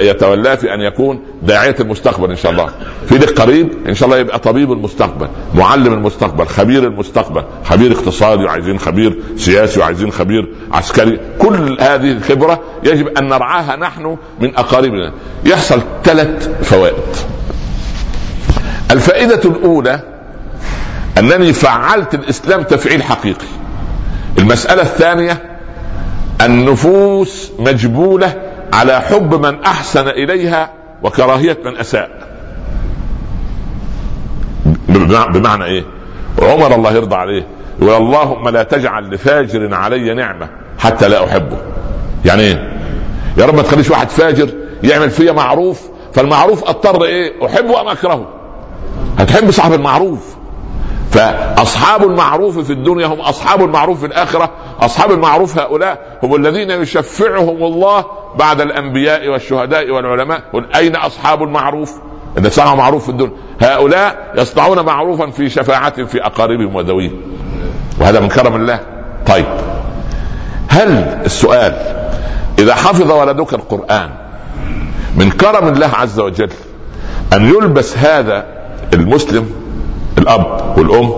يتولاه في أن يكون داعية المستقبل إن شاء الله. في لك قريب إن شاء الله يبقى طبيب المستقبل معلم المستقبل خبير المستقبل خبير اقتصادي وعايزين خبير سياسي وعايزين خبير عسكري. كل هذه الخبرة يجب أن نرعاها نحن من أقاربنا. يحصل ثلاث فوائد. الفائدة الأولى أنني فعلت الإسلام تفعيل حقيقي. المسألة الثانية النفوس مجبولة على حب من أحسن إليها وكراهية من أساء. بمعنى إيه؟ عمر الله يرضى عليه يقول اللهم لا تجعل لفاجر علي نعمة حتى لا أحبه. يعني إيه؟ يا رب ما تخليش واحد فاجر يعمل فيا معروف فالمعروف أضطر إيه؟ أحبه أم أكرهه؟ هتحب صاحب المعروف. فأصحاب المعروف في الدنيا هم أصحاب المعروف في الآخرة أصحاب المعروف هؤلاء هم الذين يشفعهم الله بعد الأنبياء والشهداء والعلماء قل أين أصحاب المعروف؟ إذا صنعوا معروف في الدنيا. هؤلاء يصنعون معروفا في شفاعة في أقاربهم وذويهم وهذا من كرم الله. طيب. هل السؤال إذا حفظ ولدك القرآن من كرم الله عز وجل أن يلبس هذا المسلم الأب والأم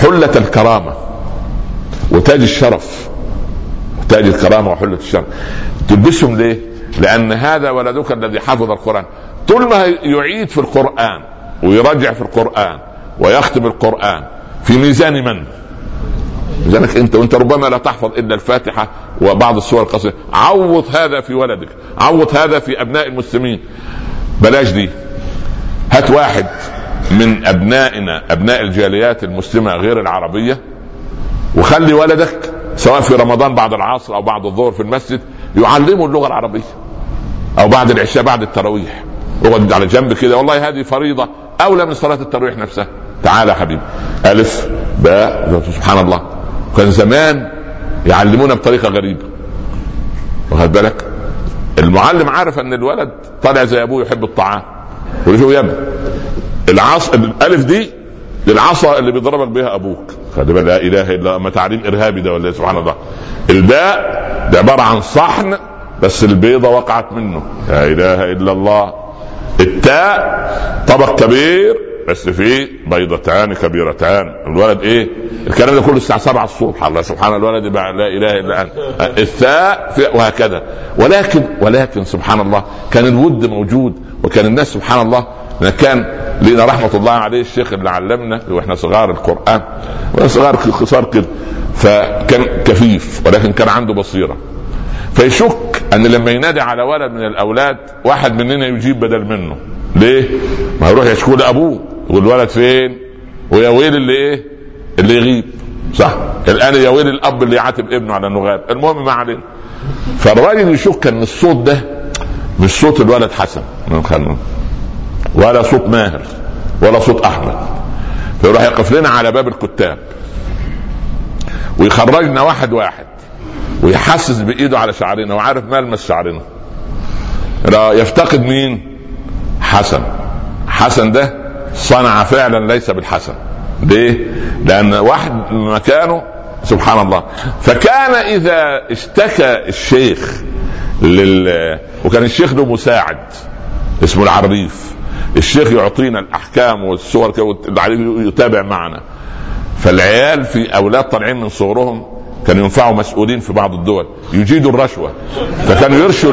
حلة الكرامة وتاج الشرف تاج الكرامه وحلة الشرف تلبسهم ليه؟ لأن هذا ولدك الذي حفظ القرآن. طول ما يعيد في القرآن ويراجع في القرآن ويختم القرآن في ميزان من؟ ميزانك أنت وأنت ربما لا تحفظ إلا الفاتحة وبعض السور القصيرة. عوض هذا في ولدك. عوض هذا في أبناء المسلمين. بلاش دي. هات واحد من أبنائنا أبناء الجاليات المسلمة غير العربية وخلي ولدك سواء في رمضان بعد العصر أو بعد الظهر في المسجد يعلمه اللغة العربية. أو بعد العشاء بعد التراويح. اقعد على جنب كده. والله هذه فريضة أولى من صلاة التراويح نفسها. تعال يا حبيبي. ألف باء. سبحان الله. كان زمان يعلمونا بطريقة غريبة. واخد بالك؟ المعلم عارف أن الولد طالع زي أبوه يحب الطعام. يقول له يا ابني. العصا الألف دي للعصا اللي بيضربك بها أبوك. خلي لا إله إلا اما تعليم إرهابي ده ولا سبحان الله. الباء ده عبارة عن صحن بس البيضة وقعت منه. لا إله إلا الله. التاء طبق كبير بس فيه بيضتان كبيرتان. الولد إيه؟ الكلام ده كله الساعة 7 الصبح. الله سبحان الولد لا إله إلا أنت. الثاء وهكذا. ولكن ولكن سبحان الله كان الود موجود وكان الناس سبحان الله كان لنا رحمة الله عليه الشيخ اللي علمنا وإحنا صغار القرآن صغار خصار كده فكان كفيف ولكن كان عنده بصيرة فيشك أن لما ينادي على ولد من الأولاد واحد مننا يجيب بدل منه ليه؟ ما يروح يشكو لأبوه يقول الولد فين؟ ويا ويل اللي إيه؟ اللي يغيب صح؟ الآن يا ويل الأب اللي يعاتب ابنه على انه غاب المهم ما علينا فالراجل يشك أن الصوت ده مش صوت الولد حسن ولا صوت ماهر ولا صوت أحمد. فيروح يقف لنا على باب الكتاب ويخرجنا واحد واحد ويحسس بإيده على شعرنا وعارف ملمس شعرنا. يفتقد مين؟ حسن. حسن ده صنع فعلا ليس بالحسن. ليه؟ لأن واحد مكانه سبحان الله. فكان إذا اشتكى الشيخ لل وكان الشيخ له مساعد اسمه العريف. الشيخ يعطينا الأحكام والصور يتابع معنا. فالعيال في أولاد طالعين من صغرهم كانوا ينفعوا مسؤولين في بعض الدول. يجيدوا الرشوة. فكانوا يرشوا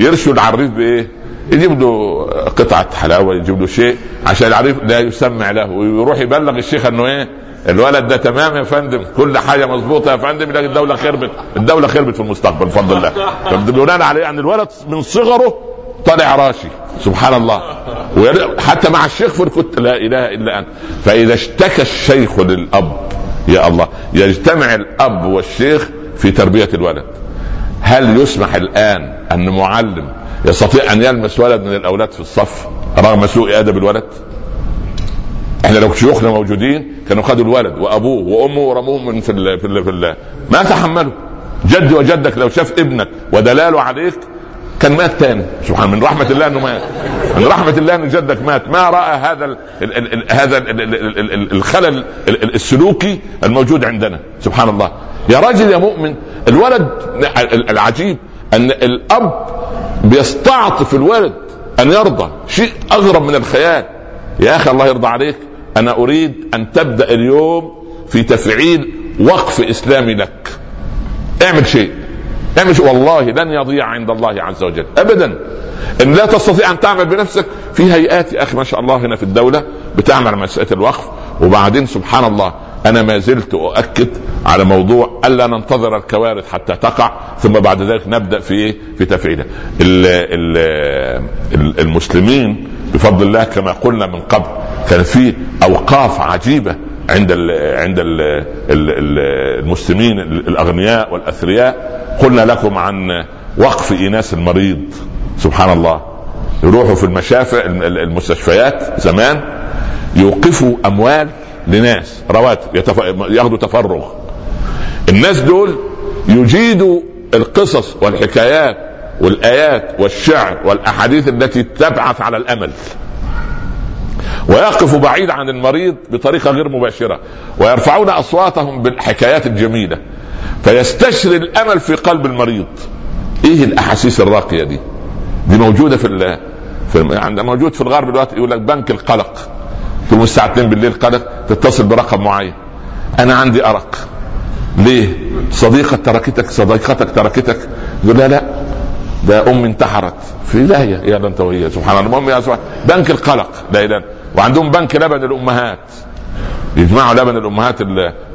يرشوا العريف بإيه؟ يجيب له قطعة حلاوة يجيب له شيء عشان العريف لا يسمع له. ويروح يبلغ الشيخ إنه إيه؟ الولد ده تمام يا فندم؟ كل حاجة مظبوطة يا فندم لكن الدولة خربت. الدولة خربت في المستقبل بفضل الله. بناء عليه أن الولد من صغره طالع راشي سبحان الله. حتى مع الشيخ في الكت لا إله إلا أنت. فإذا اشتكى الشيخ للأب يا الله يجتمع الأب والشيخ في تربية الولد. هل يسمح الآن أن معلم يستطيع أن يلمس ولد من الأولاد في الصف رغم سوء أدب الولد؟ إحنا لو شيوخنا موجودين كانوا خدوا الولد وأبوه وأمه ورموه من في ال في, ال في ال ما تحملوا. جدي وجدك لو شاف ابنك ودلاله عليك كان مات تاني. سبحان من رحمة الله إنه مات. من رحمة الله ان جدك مات. ما رأى هذا ال ال ال هذا ال ال ال الخلل السلوكي الموجود عندنا. سبحان الله. يا راجل يا مؤمن الولد العجيب أن الأب بيستعطف الولد أن يرضى. شيء أغرب من الخيال. يا أخي الله يرضى عليك. أنا أريد أن تبدأ اليوم في تفعيل وقف إسلامي لك. اعمل شيء. اعمل شيء والله لن يضيع عند الله عز وجل ابدا ان لا تستطيع ان تعمل بنفسك في هيئات يا أخي ما شاء الله هنا في الدولة بتعمل مساله الوقف وبعدين سبحان الله أنا ما زلت اؤكد على موضوع الا ننتظر الكوارث حتى تقع ثم بعد ذلك نبدا في إيه؟ في تفعيلها. المسلمين بفضل الله كما قلنا من قبل كان في اوقاف عجيبه عند ال عند ال ال المسلمين الأغنياء والأثرياء. قلنا لكم عن وقف إيناس المريض. سبحان الله. يروحوا في المشافع المستشفيات زمان يوقفوا أموال لناس. رواتب. ياخذوا تفرغ. الناس دول يجيدوا القصص والحكايات والآيات والشعر والأحاديث التي تبعث على الأمل. ويقف بعيد عن المريض بطريقة غير مباشرة ويرفعون أصواتهم بالحكايات الجميلة فيستشري الأمل في قلب المريض. إيه الأحاسيس الراقية دي؟ دي موجودة في. في يعني موجود في الغرب دلوقتي يقول لك بنك القلق. تقوم الساعة 2 بالليل قلق تتصل برقم معين. أنا عندي أرق. ليه؟ صديقة تركتك صديقتك تركتك. يقول لا لا ده امي انتحرت. في داهيه يا انت وهي سبحان الله. المهم يا سبحان بنك القلق. لا إله وعندهم بنك لبن الأمهات. يجمعوا لبن الأمهات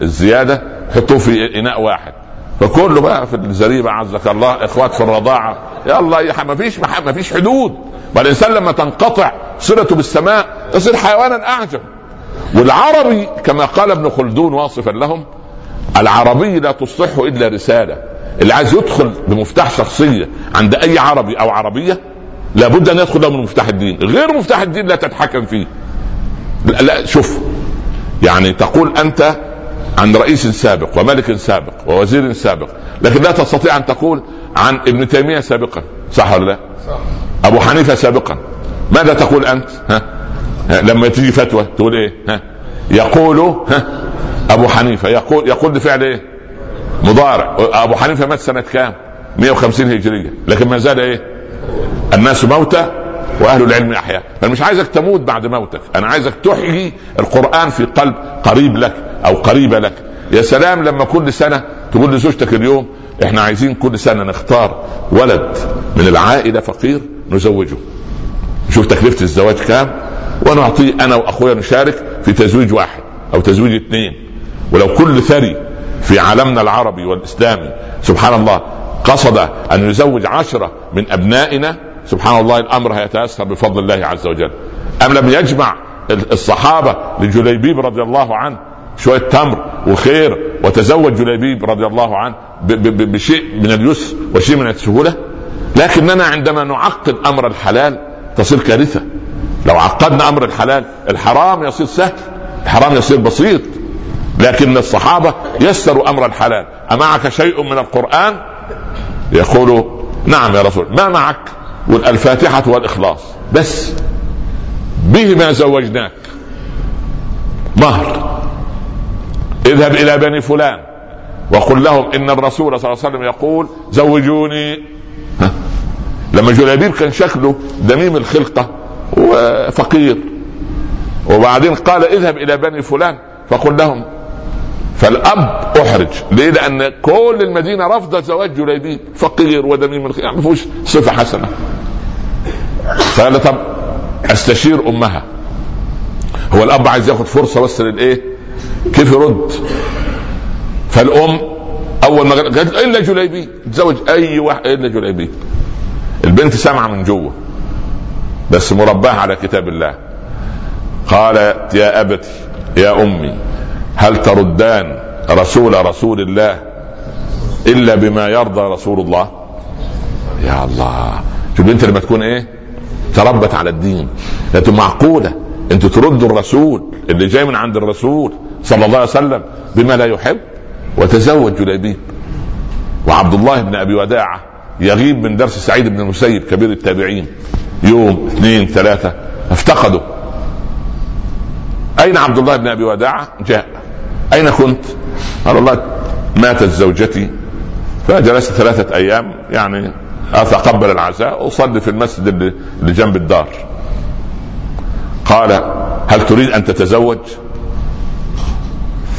الزيادة يحطوه في إناء واحد. فكله بقى في الزريبة عزك الله اخوات في الرضاعة. يا الله ما فيش ما فيش حدود. والانسان لما تنقطع صلته بالسماء تصير حيوانا أعجب. والعربي كما قال ابن خلدون واصفا لهم العربي لا تصلح إلا رسالة. اللي عايز يدخل بمفتاح شخصية عند أي عربي أو عربية لابد أن يدخل له من مفتاح الدين. غير مفتاح الدين لا تتحكم فيه. لا, لا شوف يعني تقول أنت عن رئيس سابق وملك سابق ووزير سابق لكن لا تستطيع أن تقول عن ابن تيمية سابقا صح ولا لا؟ صح أبو حنيفة سابقا ماذا تقول أنت؟ ها؟ لما تيجي فتوى تقول إيه؟ ها؟ يقول ها؟ أبو حنيفة يقول يقول بفعل إيه؟ مضارع أبو حنيفة مات سنة كام؟ 150 هجرية لكن ما زال إيه؟ الناس موتى وأهل العلم أحياء. أنا مش عايزك تموت بعد موتك. أنا عايزك تحيي القرآن في قلب قريب لك أو قريبة لك. يا سلام لما كل سنة تقول لزوجتك اليوم إحنا عايزين كل سنة نختار ولد من العائلة فقير نزوجه. نشوف تكلفة الزواج كام؟ ونعطيه أنا وأخويا نشارك في تزويج واحد أو تزويج اثنين. ولو كل ثري في عالمنا العربي والإسلامي سبحان الله قصد أن يزوج عشرة من أبنائنا سبحان الله الأمر هيتيسر بفضل الله عز وجل. أم لم يجمع الصحابة لجليبيب رضي الله عنه شوية تمر وخير وتزوج جليبيب رضي الله عنه بشيء من اليسر وشيء من السهولة؟ لكننا عندما نعقد أمر الحلال تصير كارثة. لو عقدنا أمر الحلال الحرام يصير سهل الحرام يصير بسيط. لكن الصحابة يسروا أمر الحلال. أمعك شيء من القرآن؟ يقول نعم يا رسول ما معك؟ الفاتحه والإخلاص. بس بهما زوجناك. مهر. اذهب إلى بني فلان وقل لهم إن الرسول صلى الله عليه وسلم يقول زوجوني. ها؟ لما جلابيب كان شكله دميم الخلقة آه، فقير وبعدين قال اذهب إلى بني فلان فقل لهم فالأب أحرج. ليه؟ لأن كل المدينة رفضت زواج جليبيب فقير ودميم يعني ما فيهوش صفة حسنة. فقال طب أستشير أمها. هو الأب عايز ياخد فرصة بس للإيه؟ كيف يرد؟ فالأم أول ما قالت إلا جليبيب تزوج أي واحد إلا جليبيب البنت سامعة من جوه بس مرباه على كتاب الله. قالت يا أبتي يا أمي هل تردان رسول رسول الله إلا بما يرضى رسول الله؟ يا الله. شوف البنت لما تكون إيه؟ تربت على الدين. لكن معقولة أنتوا تردوا الرسول اللي جاي من عند الرسول صلى الله عليه وسلم بما لا يحب وتزوج جليبيب. وعبد الله بن أبي وداعة يغيب من درس سعيد بن المسيب كبير التابعين. يوم اثنين ثلاثة افتقدوا. أين عبد الله بن أبي وداعة؟ جاء. أين كنت؟ قال والله ماتت زوجتي. فجلست ثلاثة أيام يعني أتقبل العزاء؟ واصلي في المسجد اللي جنب الدار. قال هل تريد أن تتزوج؟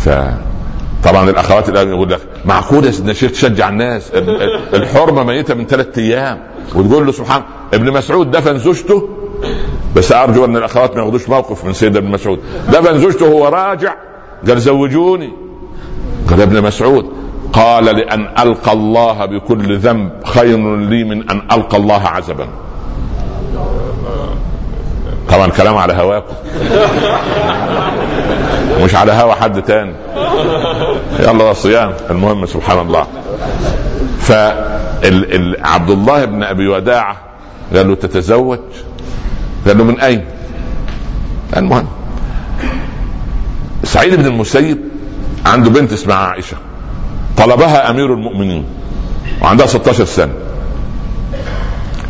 ف طبعا الأخوات الآن يقول لك معقول يا سيدنا الشيخ تشجع الناس؟ الحرمة ميتة من ثلاث أيام. وتقول له سبحان ابن مسعود دفن زوجته. بس أرجو أن الأخوات ما ياخذوش موقف من سيدنا ابن مسعود. دفن زوجته وهو راجع قال زوجوني. قال ابن مسعود قال لأن ألقى الله بكل ذنب خير لي من أن ألقى الله عزبا. طبعا كلام على هواكم. مش على هوا حد تاني. يلا صيام. المهم سبحان الله. فعبد الله بن أبي وداعة قال له تتزوج؟ قال له من أين؟ المهم. سعيد بن المسيب عنده بنت اسمها عائشة. طلبها أمير المؤمنين وعندها 16 سنة.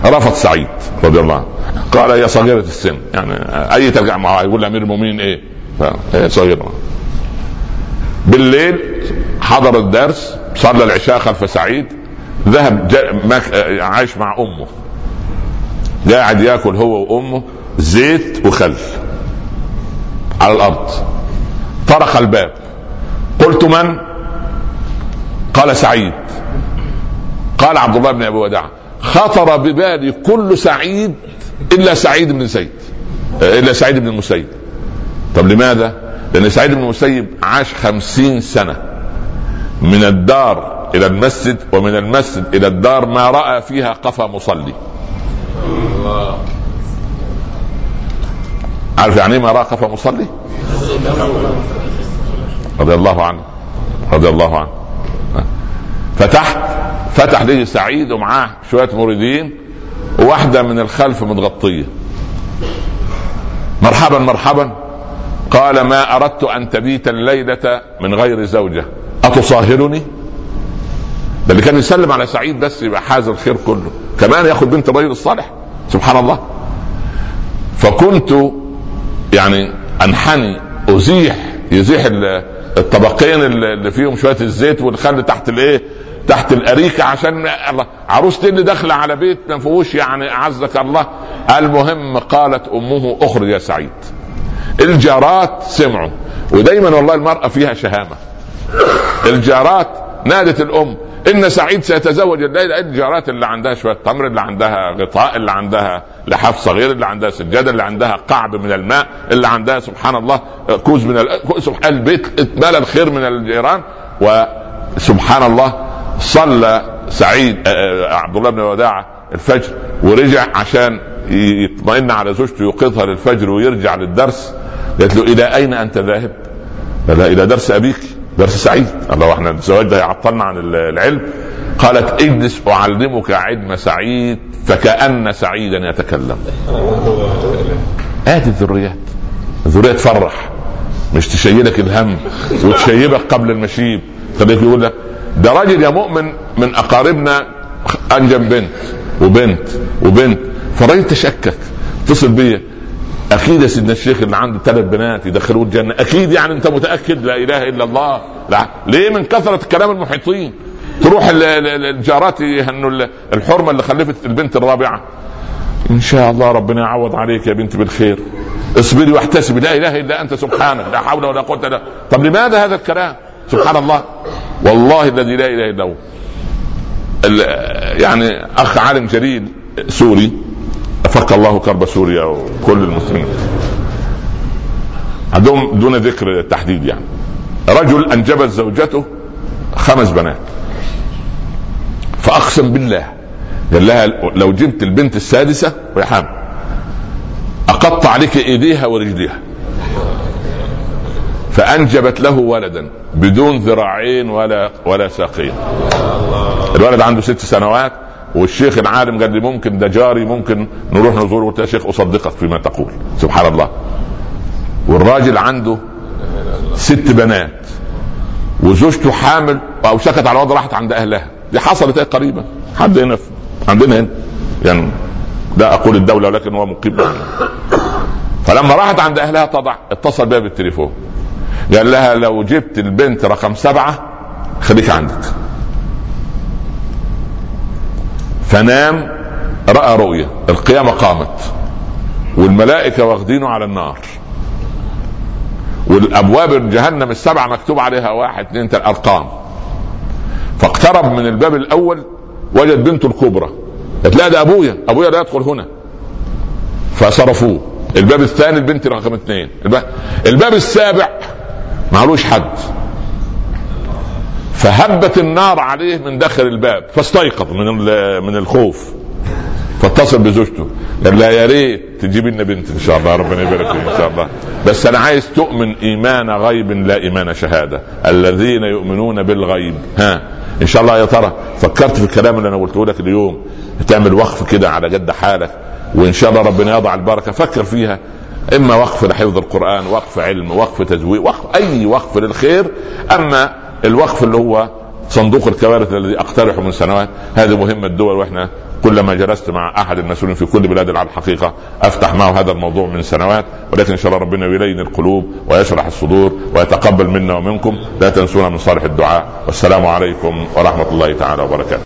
رفض سعيد رضي الله عنه. قال هي صغيرة السن يعني أي ترجع معها يقول أمير المؤمنين إيه؟ هي صغيرة. بالليل حضر الدرس صلى العشاء خلف سعيد ذهب عايش مع أمه. قاعد يأكل هو وأمه زيت وخل على الأرض. طرق الباب. قلت من؟ قال سعيد. قال عبد الله بن أبي وداع خطر ببالي كل سعيد إلا سعيد بن زيد إلا سعيد بن المسيب. طب لماذا؟ لأن سعيد بن المسيب عاش خمسين سنة. من الدار إلى المسجد ومن المسجد إلى الدار ما رأى فيها قفا مصلي. عارف يعني إيه ما رأى قفا مصلي؟ رضي الله عنه رضي الله عنه. فتحت فتح لي سعيد ومعاه شوية مريدين وواحدة من الخلف متغطية. مرحبا مرحبا. قال ما أردت أن تبيت الليلة من غير زوجة. اتصاهرني ده اللي كان يسلم على سعيد بس يبقى حاز الخير كله. كمان ياخذ بنت الرجل الصالح. سبحان الله. فكنت يعني أنحني أزيح يزيح الطبقين اللي فيهم شوية الزيت والخل تحت الإيه؟ تحت الاريكه عشان عروستي اللي داخلة على بيت ما فيهوش يعني أعزك الله. المهم قالت أمه أخرج يا سعيد. الجارات سمعوا. ودايما والله المرأة فيها شهامة. الجارات نادت الأم إن سعيد سيتزوج. الليلة الجارات اللي عندها شوية تمر اللي عندها غطاء اللي عندها لحاف صغير اللي عندها سجادة اللي عندها قعب من الماء اللي عندها سبحان الله كوز من البيت اتملى الخير من الجيران. وسبحان الله صلى سعيد آه، آه، عبد الله بن وداعه الفجر ورجع عشان يطمئن على زوجته يوقظها للفجر ويرجع للدرس. قالت له إلى أين أنت ذاهب؟ قال إلى درس أبيك درس سعيد. الله إحنا الزواج ده يعطلنا عن العلم. قالت اجلس أعلمك علم سعيد فكأن سعيدا يتكلم. ادي الذريات. الذرية تفرح مش تشيلك الهم وتشيبك قبل المشيب. خليك يقول لك ده راجل يا مؤمن من أقاربنا انجب بنت وبنت وبنت. فالراجل تشكك اتصل بيا. أكيد يا سيدنا الشيخ اللي عنده ثلاث بنات يدخلوه الجنة. أكيد يعني أنت متأكد لا إله إلا الله. لا. ليه من كثرة كلام المحيطين؟ تروح الجارات يهنوا الحرمة اللي خلفت البنت الرابعة. إن شاء الله ربنا يعوض عليك يا بنتي بالخير. اصبري واحتسبي. لا إله إلا أنت سبحانك. لا حول ولا قوة إلا. طب لماذا هذا الكلام؟ سبحان الله. والله الذي لا إله إلا هو. يعني أخ عالم جليل سوري. فك الله كرب سوريا وكل المسلمين. عندهم دون ذكر تحديد يعني. رجل أنجبت زوجته خمس بنات. فأقسم بالله قال لها لو جبت البنت السادسة ويا اقطع عليك إيديها ورجليها. فأنجبت له ولدا بدون ذراعين ولا ولا ساقين الولد عنده ست سنوات والشيخ العالم قال لي ممكن ده جاري ممكن نروح نزوره. قلت يا شيخ أصدقك فيما تقول. سبحان الله. والراجل عنده ست بنات وزوجته حامل أو سكت على وضع راحت عند أهلها. دي حصلت إيه قريبا. حد هنا عندنا هنا. يعني لا أقول الدولة ولكن هو مقيم. فلما راحت عند أهلها تضع اتصل بها بالتليفون. قال لها لو جبت البنت رقم سبعة خليك عندك. فنام رأى رؤيا القيامة قامت. والملائكة واخدينه على النار. والأبواب جهنم السبعة مكتوب عليها واحد اثنين ثلاثة أرقام. فاقترب من الباب الأول وجد بنته الكبرى. قالت لا ده أبويا. أبويا لا يدخل هنا. فصرفوه. الباب الثاني البنت رقم اثنين. الباب السابع معلوش حد. فهبت النار عليه من داخل الباب فاستيقظ من من الخوف فاتصل بزوجته. قال لها يا ريت تجيب لنا بنت إن شاء الله ربنا يبارك فيك إن شاء الله. بس أنا عايز تؤمن إيمان غيب لا إيمان شهادة. الذين يؤمنون بالغيب. ها إن شاء الله يا ترى فكرت في الكلام اللي أنا قلته لك اليوم. تعمل وقف كده على جد حالك وإن شاء الله ربنا يضع البركة. فكر فيها. إما وقف لحفظ القرآن وقف علم وقف تزويق وقف أي وقف للخير. أما الوقف اللي هو صندوق الكوارث الذي أقترحه من سنوات هذه مهمة الدول وإحنا كلما جلست مع أحد المسؤولين في كل بلاد العالم الحقيقة أفتح معه هذا الموضوع من سنوات. ولكن إن شاء الله ربنا يلين القلوب ويشرح الصدور ويتقبل منا ومنكم. لا تنسونا من صالح الدعاء. والسلام عليكم ورحمة الله تعالى وبركاته.